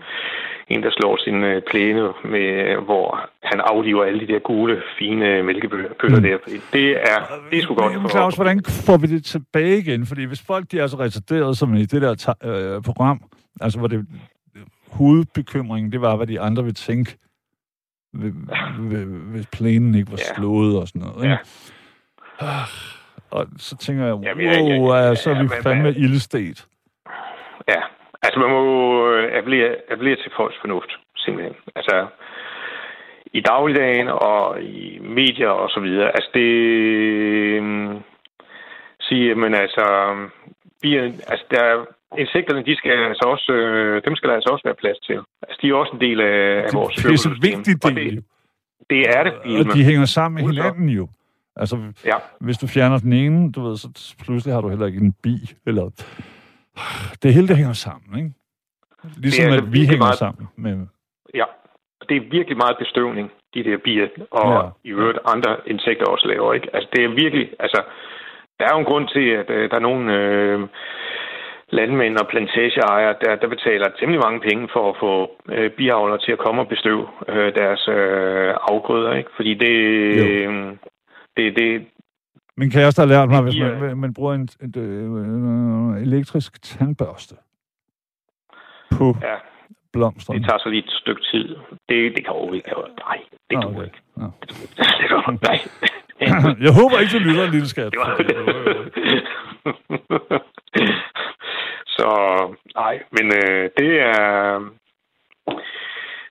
en, der slår sin øh, plæne, med, hvor han afliver alle de der gule, fine mælkebøtter Mm. der. Det er, det er sgu godt. Men Claus, hvordan får vi det tilbage igen? Fordi hvis folk de er så retarderet som i det der øh, program, altså hvor det hovedbekymringen, det var, hvad de andre ville tænke, hvis plænen ikke var Ja. slået og sådan noget. Ikke? Ja. Ah, Og så tænker jeg, Jamen, jeg- jeg- wow, ja, så er ja, vi men- fandme ildestet. Ja, altså man må øh, appellere, appellere til folks fornuft, simpelthen. Altså, i dagligdagen og i medier og så videre. Altså, det... Øh, sige, men altså... Vi, er- altså, der er, insekterne, de skal altså også, øh, dem skal der altså også være plads til. Altså, de er også en del af, af vores Det er så vigtigt, det, det, det, er det, og de hænger sammen med hinanden jo. Altså, Ja. hvis du fjerner den ene, du ved, så pludselig har du heller ikke en bi, eller... Det hele, det hænger sammen, ikke? Ligesom Det er at altså vi hænger meget- sammen med... Ja, det er virkelig meget bestøvning, de der bier, og ja. i øvrigt andre insekter også laver, ikke? Altså, det er virkelig, altså, der er jo en grund til, at øh, der er nogle øh, landmænd og plantageejere, der, der betaler temmelig mange penge for at få øh, biavlere til at komme og bestøve øh, deres øh, afgrøder, ikke? Fordi det, Jo. øh, det, det, Min kæreste har lært mig, hvis Ja. man, man bruger en, en, en, elektrisk tandbørste på ja, blomsterne. det tager så lige et stykke tid. Det, det kan overhovedet ikke. Nej, det kan okay. ikke. Nå. Det kan <laughs> nej. <laughs> Jeg håber ikke, du lytter, en lille skat. Det var <laughs> Så nej, men øh, det er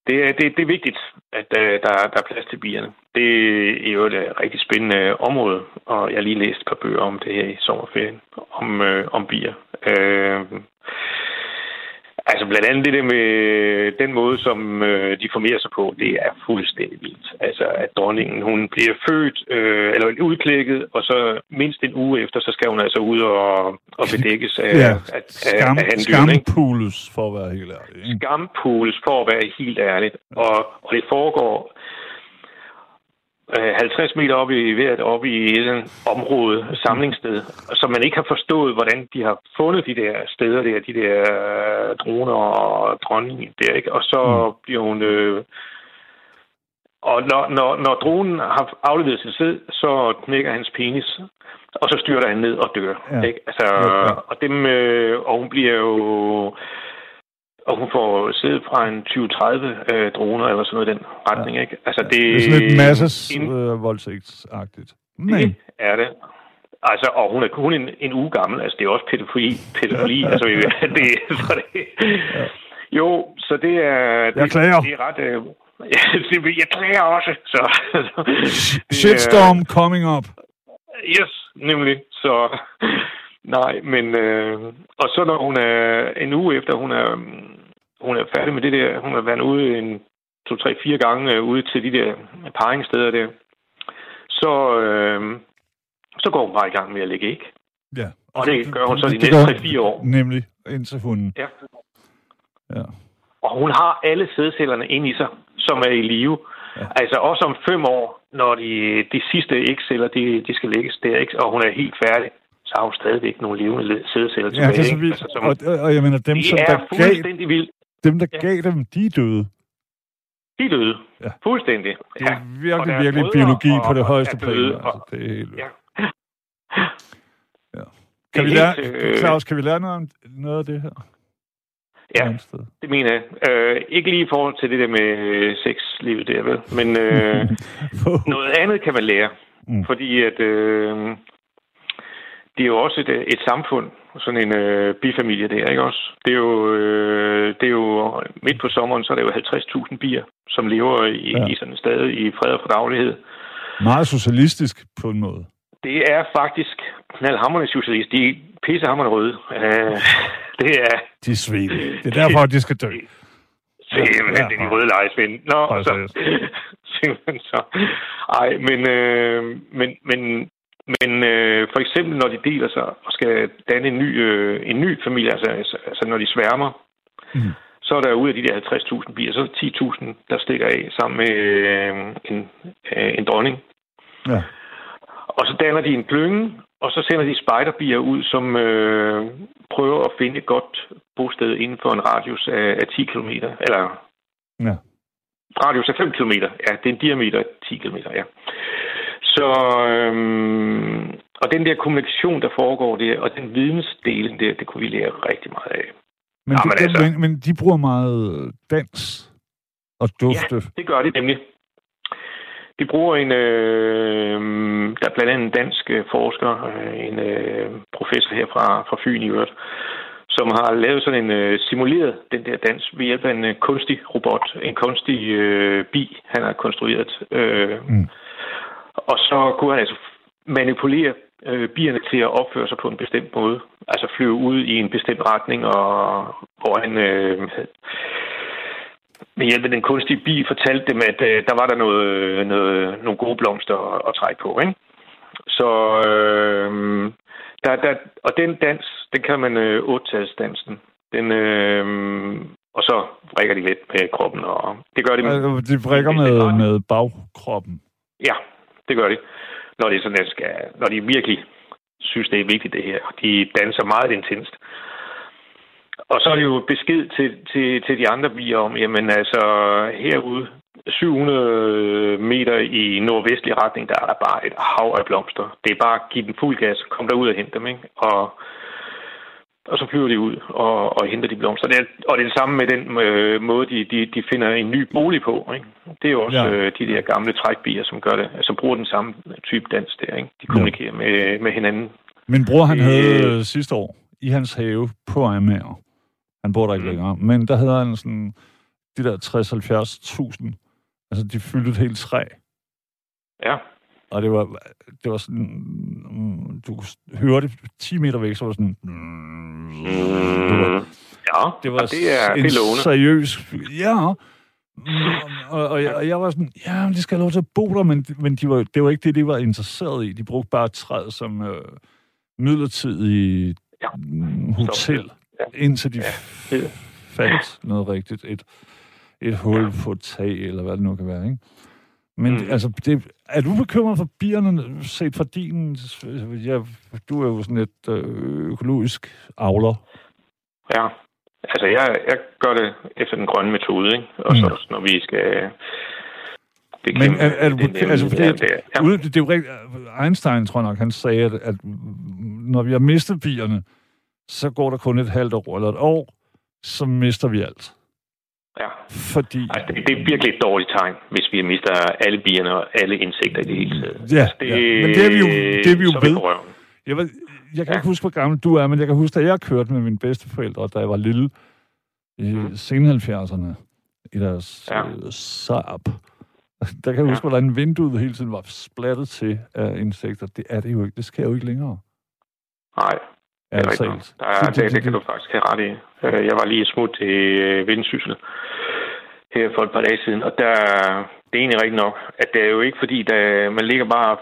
det er, det, det er vigtigt, at øh, der, der er plads til bierne. Det er jo et rigtig spændende øh, område, og jeg har lige læst et par bøger om det her i sommerferien, om, øh, om bier. Øh, altså blandt andet det der med den måde, som øh, de formerer sig på, det er fuldstændig vildt. Altså at dronningen, hun bliver født, øh, eller udklækket, og så mindst en uge efter, så skal hun altså ud og, og bedækkes af, Ja, af, af, skam, af handyrene, ikke? skampules, for at være helt ærlig. skampules, for at være helt ærligt. Og, og det foregår 50 meter op i hvert op i et område, samlingssted, så man ikke har forstået, hvordan de har fundet de der steder der, de der øh, droner og dronningen der, ikke? Og så Mm. bliver hun... Øh, og når, når, når dronen har afleveret sit sted, så knækker hans penis, og så styrter han ned og dør. Ja. Ikke? Altså, Ja, ja. Og, dem, øh, og hun bliver jo og hun får siddet fra en 20-30 øh, droner eller sådan noget i den retning, ikke? Altså, det, Det er sådan lidt masses en- øh, voldtægtsagtigt. det Men, er det. Altså, og hun er kun en, en uge gammel. Altså, det er også pædofili. pædofili altså, <laughs> det, så det, Jo, så det er... Det, Jeg klager. Det er ret... Øh, ja, <laughs> det, jeg klager også. Så, så, det shitstorm coming up. Yes, nemlig. Så nej, men øh, og så når hun er en uge efter, hun er hun er færdig med det der, hun har været ude en to, tre, fire gange øh, ude til de der paringssteder der, så øh, så går hun bare i gang med at lægge æg. Ja. Og det gør hun så de næste gør- 3-4 år. Nemlig, indtil hunden. Ja. Ja. Og hun har alle sædcellerne inde i sig, som er i live. Ja. Altså også om fem år, når de, de sidste ægceller, de, de skal lægges der, ikke? og hun er helt færdig, så har hun stadigvæk nogle levende sædceller Ja, tilbage. det er så vildt. Altså, som, Og, og, jeg mener, dem, det som er der gav, fuldstændig vildt. dem, der Ja. gav dem, de er døde. De er døde. Ja. Fuldstændig. Det er Ja. Virkelig, virkelig biologi og- på det højeste plan. Altså, det er helt Ja. Ja. Kan vi lære, helt, øh, Claus, kan vi lære noget, om, noget af det her? Ja, det mener jeg. Øh, ikke lige i forhold til det der med sexlivet der, vel? Men øh, <laughs> Noget andet kan man lære, mm. fordi at øh, det er jo også et, et samfund, sådan en øh, bifamilie der, ikke også? Det er jo, øh, det er jo midt på sommeren, så er der jo 50.000 bier, som lever i, Ja. i sådan et sted i fred og fordaglighed. Meget socialistisk på en måde. Det er faktisk knaldhammerende socialist. De er pissehammerende røde. Uh, <laughs> det er... De er svin. Det er derfor, de skal dø. Simpelthen, det er de røde lejesvind. Nå, så, <laughs> simpelthen så. Ej, men, øh, men, men, men øh, for eksempel, når de deler sig og skal danne en ny, øh, en ny familie, altså, altså, altså når de sværmer, mm. så er der ud af de der 50.000 bier, så er der 10.000, der stikker af sammen med øh, en, øh, en dronning. Ja. Og så danner de en klynge, og så sender de spejderbier ud, som øh, prøver at finde et godt bosted inden for en radius af, af 10 km. Eller ja. radius af 5 km. Ja, det er en diameter af 10 km, ja. Så, øhm, og den der kommunikation, der foregår der, og den vidensdelen der, det kunne vi lære rigtig meget af. Men, ja, men, altså, men, men de bruger meget dans og dufte. Ja, det gør de nemlig. De bruger en, øh, der er blandt andet en dansk øh, forsker, øh, en øh, professor her fra, fra Fyn i øvrigt, som har lavet sådan en øh, simuleret den der dans ved hjælp af en øh, kunstig robot, en kunstig øh, bi, han har konstrueret. Øh, mm. Og så kunne han altså manipulere øh, bierne til at opføre sig på en bestemt måde. Altså flyve ud i en bestemt retning, og hvor han øh, med hjælp af den kunstige bi fortalte dem, at øh, der var der noget, noget, nogle gode blomster at, at trække på. Ikke? Så øh, der, der, og den dans, den kan man øh, otte-talsdansen. Den, øh, og så vrikker de lidt med kroppen, og det gør de med... De vrikker med, med bagkroppen? Ja, det gør de. Når, det sådan, skal, når de virkelig synes, det er vigtigt, det her. De danser meget intenst. Og så er det jo besked til, til, til de andre bier om, jamen altså herude 700 meter i nordvestlig retning, der er der bare et hav af blomster. Det er bare at give dem fuld gas, kom derud og hente dem, ikke? Og, og så flyver de ud og, og henter de blomster. Det er, og det er det samme med den øh, måde, de, de, de finder en ny bolig på. Ikke? Det er jo også ja. øh, de der gamle trækbier, som gør det. Altså bruger den samme type dans der. Ikke? De kommunikerer ja. med, med hinanden. Min bror, han øh, havde sidste år i hans have på Amager. Han bor der ikke mm. længere. Men der havde han sådan de der 60-70.000 Altså, de fyldte et helt træ. Ja. Og det var, det var sådan... Mm, du kunne høre det 10 meter væk, så var det sådan... Mm, det var, ja, det var det er, en det er seriøs... Ja, og, og, jeg, og jeg var sådan, ja, de skal have lov til at bo der, men, men de var, det var ikke det, de var interesseret i. De brugte bare træet som øh, midlertidig ja. hotel, ja. indtil de ja. fandt noget rigtigt. Et, et hul ja. på et tag, eller hvad det nu kan være, ikke? Men mm. altså, det, er du bekymret for bierne, set fra din... Ja, du er jo sådan et øh, økologisk avler. Ja, altså jeg, jeg gør det efter den grønne metode, ikke? Og mm. så når vi skal... Men er, er det, altså, fordi, det, ja. ude, det er jo rigtigt, Einstein, tror jeg nok, han sagde, at, at når vi har mistet bierne, så går der kun et halvt år eller et år, så mister vi alt. Ja. Fordi... Altså, det, det er virkelig et dårligt tegn, hvis vi mister alle bierne og alle insekter i det hele taget. Ja, altså, det, ja. men det er vi jo, det er vi jo ved. Jeg, ved, jeg kan ja. ikke huske, hvor gammel du er, men jeg kan huske, at jeg kørte med mine bedsteforældre, da jeg var lille, i mm. sen 70'erne, i deres ja. uh, Saab. Der kan jeg huske, ja. hvordan vinduet hele tiden var splattet til af insekter. Det er det jo ikke. Det sker jo ikke længere. Nej, det er rigtigt. Der er, det, det, det, kan du faktisk have ret i. Øh, jeg var lige smut til øh, Vendsyssel her for et par dage siden, og der, det er egentlig rigtigt nok, at det er jo ikke fordi, der, man ligger bare og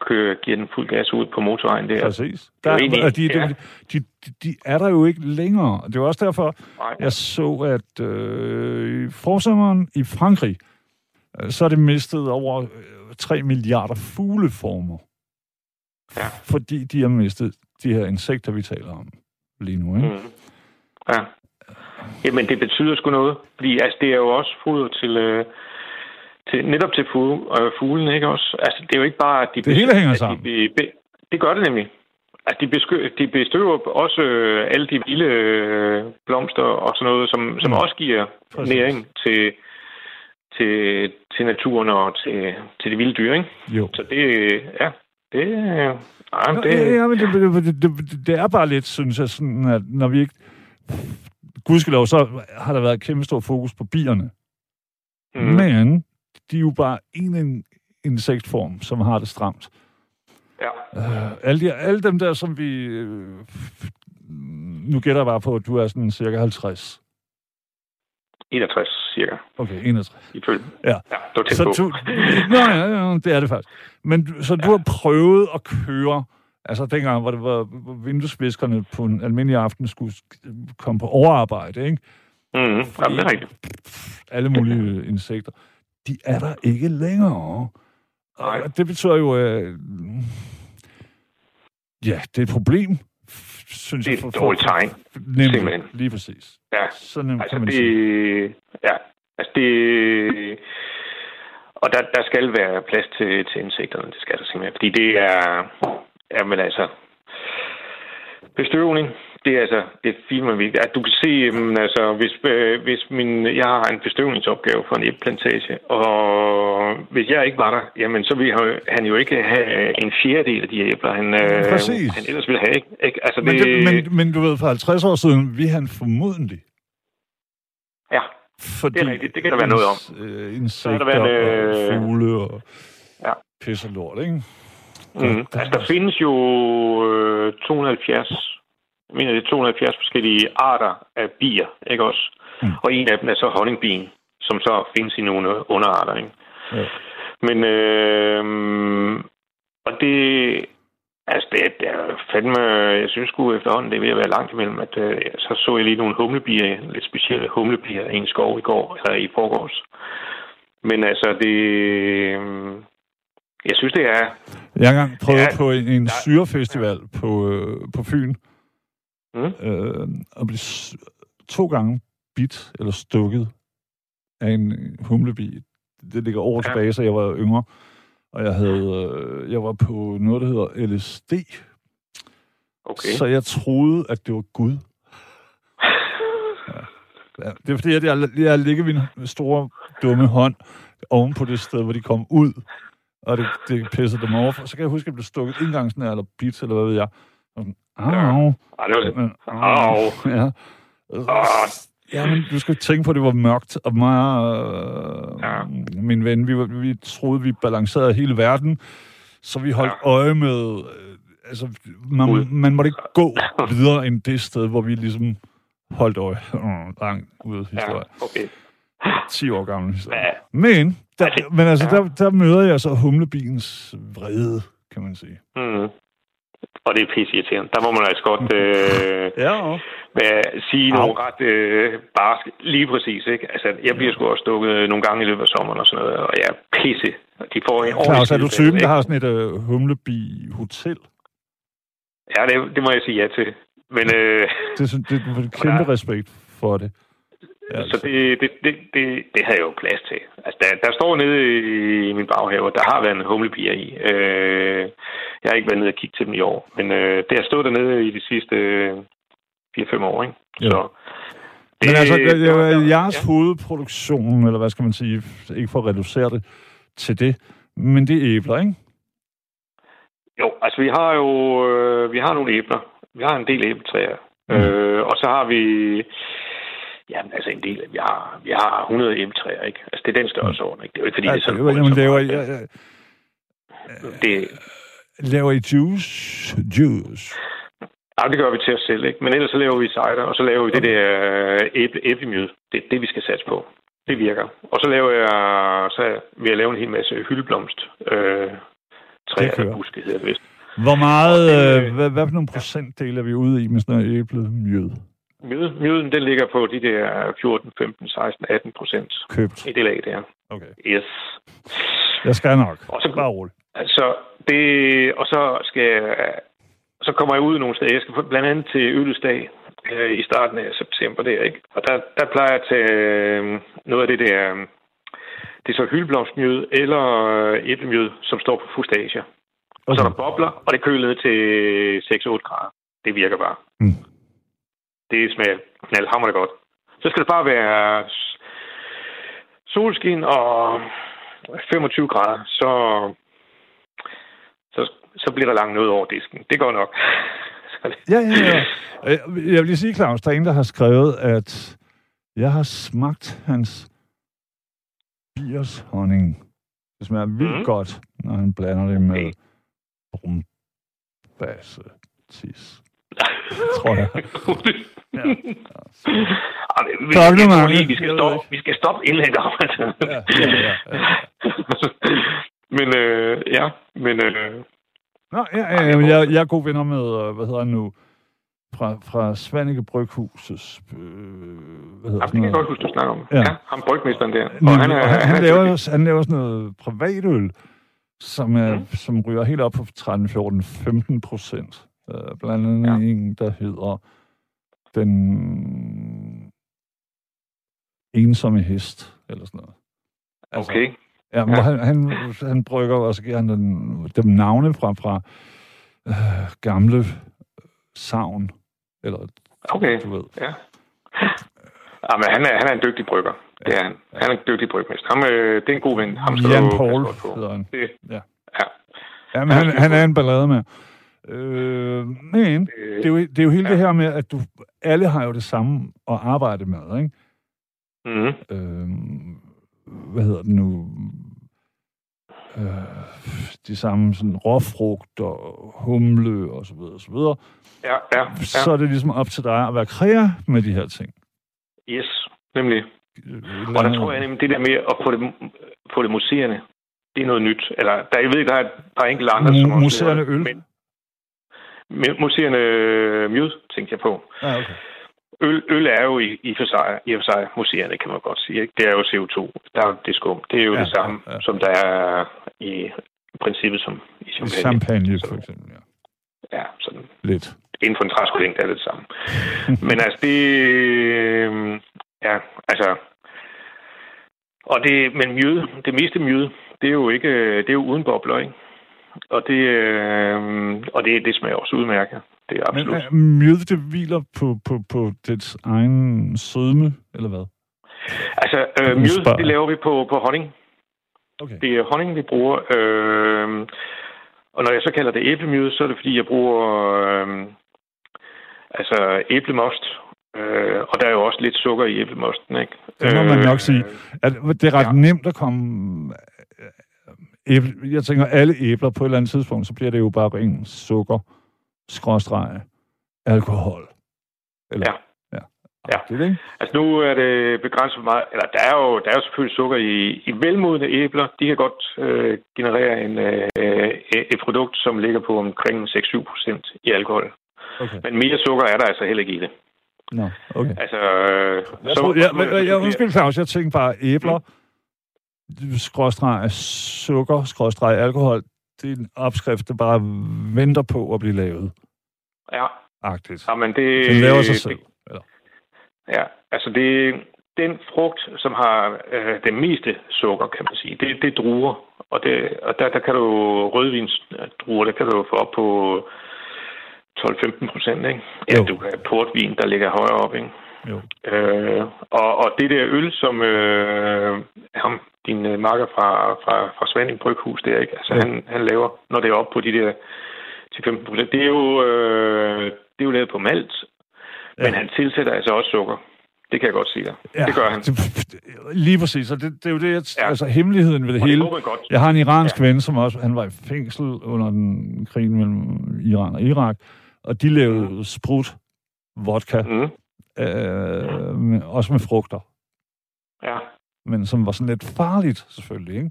kører, giver den fuld gas ud på motorvejen der. Præcis. Der, er egentlig, de, ja. de, de, de er der jo ikke længere. Det var også derfor, Nej. jeg så, at øh, i forsommeren i Frankrig, øh, så er det mistet over 3 milliarder fugleformer. Ja. Fordi de har mistet de her insekter, vi taler om lige nu. Ikke? Mm. Ja. Jamen, det betyder sgu noget. Fordi altså, det er jo også foder til, øh, til netop til fugle, øh, fuglene, ikke også? Altså, det er jo ikke bare, at de... Det hele hænger sammen. De, be, det gør det nemlig. Altså, de, beskø, de bestøver også øh, alle de vilde øh, blomster og sådan noget, som, som mm. også giver Præcis. næring til, til, til naturen og til, til de vilde dyr, ikke? Jo. Så det, ja, det, ja, det... Ja, men det, det, det, det er bare lidt, synes jeg, sådan, at når vi ikke... Gudskelov, så har der været kæmpe stor fokus på bierne. Mm. Men de er jo bare en, insektform, som har det stramt. Ja. Uh, alle, de, alle dem der, som vi... Uh, nu gætter jeg bare på, at du er sådan cirka 50. 61 cirka, Okay, 61. ifølge. Ja. Ja, det var tæt Så på. du, nå, ja, ja, det er det faktisk. Men så du har prøvet at køre, altså dengang, hvor det var vinduesviskerne på en almindelig aften skulle sk- komme på overarbejde, ikke? Mm, jamen, det er rigtigt. Alle mulige insekter. De er der ikke længere. Nej. Og det betyder jo, øh, ja, det er et problem, synes Det jeg. er et dårligt tegn. Nemlig, simpelthen. lige præcis. Ja, Så nemt altså kan man det... sige. Ja, altså det... Og der, der skal være plads til, til insekterne, det skal der simpelthen. Fordi det er... Ja, men altså... Bestøvning, det er altså det er fint, man. At du kan se, altså, hvis, øh, hvis min, jeg har en bestøvningsopgave for en æbleplantage, og hvis jeg ikke var der, jamen så ville han- han jo ikke have en fjerdedel af de æbler, han, øh, Præcis. han ellers ville have. Ikke? Ikke? Altså, Men, det, men, men du ved, for 50 år siden, vi han formodentlig Ja, Fordi Det er rigtigt, det kan der være noget om. Øh, insekter der været, øh, og fugle og Ja. pis og lort, ikke? Mm. Altså, der findes jo øh, 270, jeg mener, det er 270 forskellige arter af bier, ikke også? Mm. Og en af dem er så honningbien, som så findes i nogle underarter, ikke? Ja. Men, øh, og det, altså det, det er fandme, jeg synes sgu efterhånden, det er ved at være langt imellem, at øh, så så jeg lige nogle humlebier, lidt specielle humlebier i en skov i går, eller i forgårs. Men altså, det, øh, jeg synes, det er, Jeg har engang prøvet Ja, på en, en syrefestival på, øh, på Fyn Mm. øh, blev s- to gange bit eller stukket af en humlebi. Det ligger år Ja. tilbage, så jeg var yngre. Og jeg, havde, øh, jeg var på noget, der hedder LSD. okay. Så jeg troede, at det var Gud. Ja. <laughs> Ja, det er fordi, at jeg, jeg ligger min store, dumme hånd oven på det sted, hvor de kom ud. Og det, det pissede dem over. Så kan jeg huske, at jeg blev stukket en gang sådan her, eller bit, eller hvad ved jeg. Og sådan, Au. Ej, det var det. Men, Au. Ja. Åh. Ja, men du skal tænke på, at det var mørkt, og mig og Ja. min ven, vi, vi troede, vi balancerede hele verden, så vi holdt Ja. øje med, øh, altså, man, Ud. man måtte ikke gå videre end det sted, hvor vi ligesom holdt øje. Mm, lang ude Ja, historie. okay. 10 år gammel historie. Ja. Men, der, Altså, men altså, ja. der, der møder jeg så humlebiens vrede, kan man sige. Mm. Og det er pisse irriterende. Der må man altså godt øh, <laughs> Ja, hvad, sige Au. nogle ret øh, barske. Lige præcis, ikke? Altså, jeg bliver sgu også stukket nogle gange i løbet af sommeren og sådan noget, og jeg er pisse. De får en Claus, er du typen, der har sådan et øh, humlebi-hotel? Ja, det, det må jeg sige ja til. Men øh, Det, er det, det, det kæmpe <laughs> Ja. respekt for det. Så det, det, det, det, det har jeg jo plads til. Altså, der, der står nede i min baghave, og der har været en humlebier i. Øh, jeg har ikke været nede og kigge til dem i år, men øh, det har stået dernede i de sidste øh, 4-5 år, ikke? Ja. Så, Men altså, det, det er ja, jeres hovedproduktion, eller hvad skal man sige, ikke for at reducere det til det, men det er æbler, ikke? Jo, altså vi har jo øh, vi har nogle æbler. Vi har en del æbletræer. Mm. Øh, og så har vi ja, altså en del. Vi har, vi har 100 æbletræer, ikke? Altså det er den størrelsesorden, ikke? Det er jo ikke, fordi det er sådan... Mm. jamen, laver, ja, meget. det, laver I juice? Juice. ja, det gør vi til os selv, ikke? Men ellers så laver vi cider, og så laver vi det der øh, æble, æblemjød. Det er det, vi skal satse på. Det virker. Og så laver jeg, så vil jeg lave en hel masse hyldeblomst. Øh, Det træer, eller buske hedder det vist. Hvor meget, Og det- øh, hvad, hvad for nogle procentdel er vi ude i med sådan noget æblemjød? Mjød, mjøden, den ligger på de der 14, 15, 16, 18 procent. Købt. I det lag der. Okay. Yes. Jeg skal nok. Og så, Bare roligt. altså, det, og så skal så kommer jeg ud nogle steder. Jeg skal blandt andet til Ølesdag øh, i starten af september der, ikke? Og der, der plejer jeg at tage øh, noget af det der, øh, det er så hyldeblomstmjød eller øh, æblemjød, som står på fustager. Og så er der bobler, og det køler ned til 6-8 grader. Det virker bare. Mm. Det smager knaldhammerende godt. Så skal det bare være solskin og 25 grader, så, så, så bliver der langt noget over disken. Det går nok. <laughs> Ja, ja, ja. Jeg vil lige sige, Claus, der er en, der har skrevet, at jeg har smagt hans biers honning. Det smager vildt Mhm. godt, når han blander det med Okay. brumbasse tis. <laughs> Tror jeg. Ja. Men vi, tror Marke. lige, vi skal stoppe, vi skal stoppe indlægget om, altså. Ja, ja, ja, ja. men øh, ja, men øh, Nå, ja, ja, ja, men jeg, jeg er god venner med, øh, hvad hedder han nu, fra, fra Svanike Bryghusets, øh, hvad hedder ham sådan kan jeg godt huske, du snakker om. Ja. Ja. ja ham brygmesteren der. Og Nemlig, han er, og han, han, er laver, han laver sådan noget privatøl, som, er, Mm. som ryger helt op på 13, 14, 15 procent. Øh, blandt andet Ja. en, der hedder Den Ensomme Hest, eller sådan noget. Altså, Okay. Ja, men Ja. Han, han, han brygger, og så giver han den, dem navne fra, fra øh, gamle savn, eller Okay, du ved. ja. Ja, men han er, han er en dygtig brygger. Det er han. Han er en dygtig brygmester. Ham, øh, det er en god ven. Ham skal Jan Paul på. hedder han. Det, Ja. ja. Ja, men han, han er en ballade med. Øh, men det er, jo, det er jo hele Ja. det her med, at du alle har jo det samme at arbejde med, ikke? mm, Øh, hvad hedder det nu? Øh, de samme sådan råfrugt og humle og så videre og så videre. ja, ja, ja. Så er det ligesom op til dig at være kreativ med de her ting. Yes, nemlig. Øh, Og der tror jeg nemlig, det der med at få det, få det museerne, det er noget nyt. Eller der, jeg ved, der er et par enkelte andre, som museerne øl? men museerne øh, mjød, tænkte jeg på. Ja, okay. Øl, øl er jo i, i, for sig, i for sig museerne, kan man godt sige. Ikke? Det er jo CO2. Der er det skum. Det er jo Ja, det samme, ja, ja, som der er i princippet som i champagne. Champagne, for eksempel, ja. Ja, sådan Lidt. inden for en træskolængde er det det samme. <laughs> Men altså, det... øh, Ja, altså... Og det, men mjød, det meste mjød, det er jo ikke, det er jo uden bobler, ikke? Og det, øh, og det, det smager også udmærket. Det er absolut. Men øh, mjød, det hviler på, på, på dets egen sødme, eller hvad? altså, øh, mjød, det laver vi på, på honning. Okay. Det er honning, vi bruger. Øh, og når jeg så kalder det æblemjød, så er det fordi, jeg bruger øh, altså æblemost. Øh, og der er jo også lidt sukker i æblemosten, ikke? Det må man nok sige. At det er ret ja. nemt at komme... Æble, jeg tænker, alle æbler på et eller andet tidspunkt, så bliver det jo bare ren sukker, skråstreg, alkohol. Eller, Ja. Ja. Ja. Det er det? Altså nu er det begrænset meget, eller der er jo, der er jo selvfølgelig sukker i, i velmodne æbler. De kan godt øh, generere en, øh, et produkt, som ligger på omkring 6-7 procent i alkohol. Okay. Men mere sukker er der altså heller ikke i det. Nå, okay. Altså, øh, Jeg, troede, jeg, jeg, jeg, undskyld, Claus, jeg tænkte bare, æbler, skråstreg, sukker, skråstreg, alkohol, det er en opskrift, der bare venter på at blive lavet. Ja, Agtigt. men det... Den laver sig selv. Det, ja, altså det, den frugt, som har øh, det meste sukker, kan man sige, det, det er druer. Og, det, og der, der kan du rødvinsdruer, der kan du få op på 12-15 procent, ikke? Ja, Jo. du kan portvin, der ligger højere op, ikke? Jo. Øh, og, og det der øl, som øh, ham, din øh, makker fra, fra, fra Svanding Bryghus, der, ikke? Altså, Ja. han, han laver, når det er op på de der til 15 procent, det er jo, øh, det er jo lavet på malt, Ja. men han tilsætter altså også sukker. Det kan jeg godt sige dig. Ja. Det gør han. Det, lige præcis, og det, det er jo det, jeg, Ja. altså hemmeligheden ved det Og hele. godt. Jeg har en iransk ja. ven, som også, han var i fængsel under den krigen mellem Iran og Irak, og de lavede sprut, vodka, Mm. Øh, med, også med frugter, Ja, men som var sådan lidt farligt, selvfølgelig, ikke?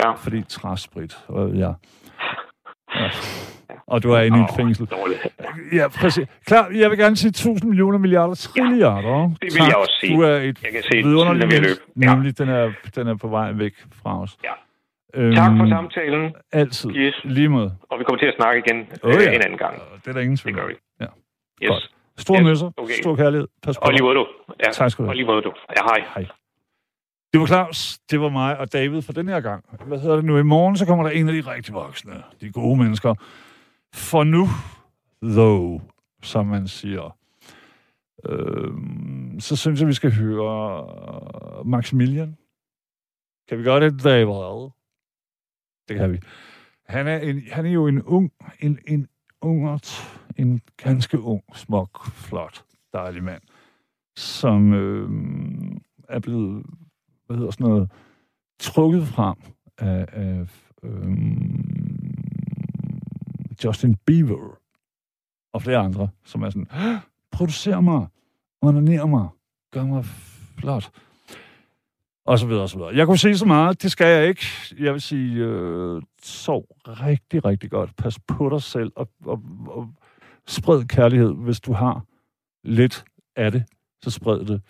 ja. Fordi træsprit, og ja. ja. Og du er inde i et Åh, fængsel. dårligt. Ja, præcis. Klar, jeg vil gerne sige 1000 millioner milliarder trilliarder. det vil jeg også sige. Du er et Jeg kan se, vidunderligt er menneske. løbe. Ja. Nemlig, den er, den er på vej væk fra os. Ja. Øhm, Tak for samtalen, Altid. Yes. Lige måde. og vi kommer til at snakke igen øh, ja. en anden gang. Det er der ingen Det tvivl gør om. vi. Ja. Yes. Godt. Stor nøsser, okay. stor kærlighed. Pas på Og lige måde du. Ja. Tak skal du Og have. lige måde du. Ja, hej. Hej. Det var Claus, det var mig og David for den her gang. Hvad hedder det nu? I morgen, så kommer der en af de rigtig voksne, de gode mennesker. For nu, though, som man siger, øh, så synes jeg, vi skal høre Maximilian. Kan vi gøre det, David? Det kan vi. Han er, en, han er jo en ung, en, en ungert, en ganske ung, smuk, flot, dejlig mand, som øh, er blevet, hvad hedder sådan noget, trukket frem af, af øh, Justin Bieber og flere andre, som er sådan, producer mig, onaner mig, gør mig flot. Og så videre, og så videre. Jeg kunne sige så meget, det skal jeg ikke. Jeg vil sige, øh, sov rigtig, rigtig godt. Pas på dig selv, og, og, og spred kærlighed, hvis du har lidt af det, så spred det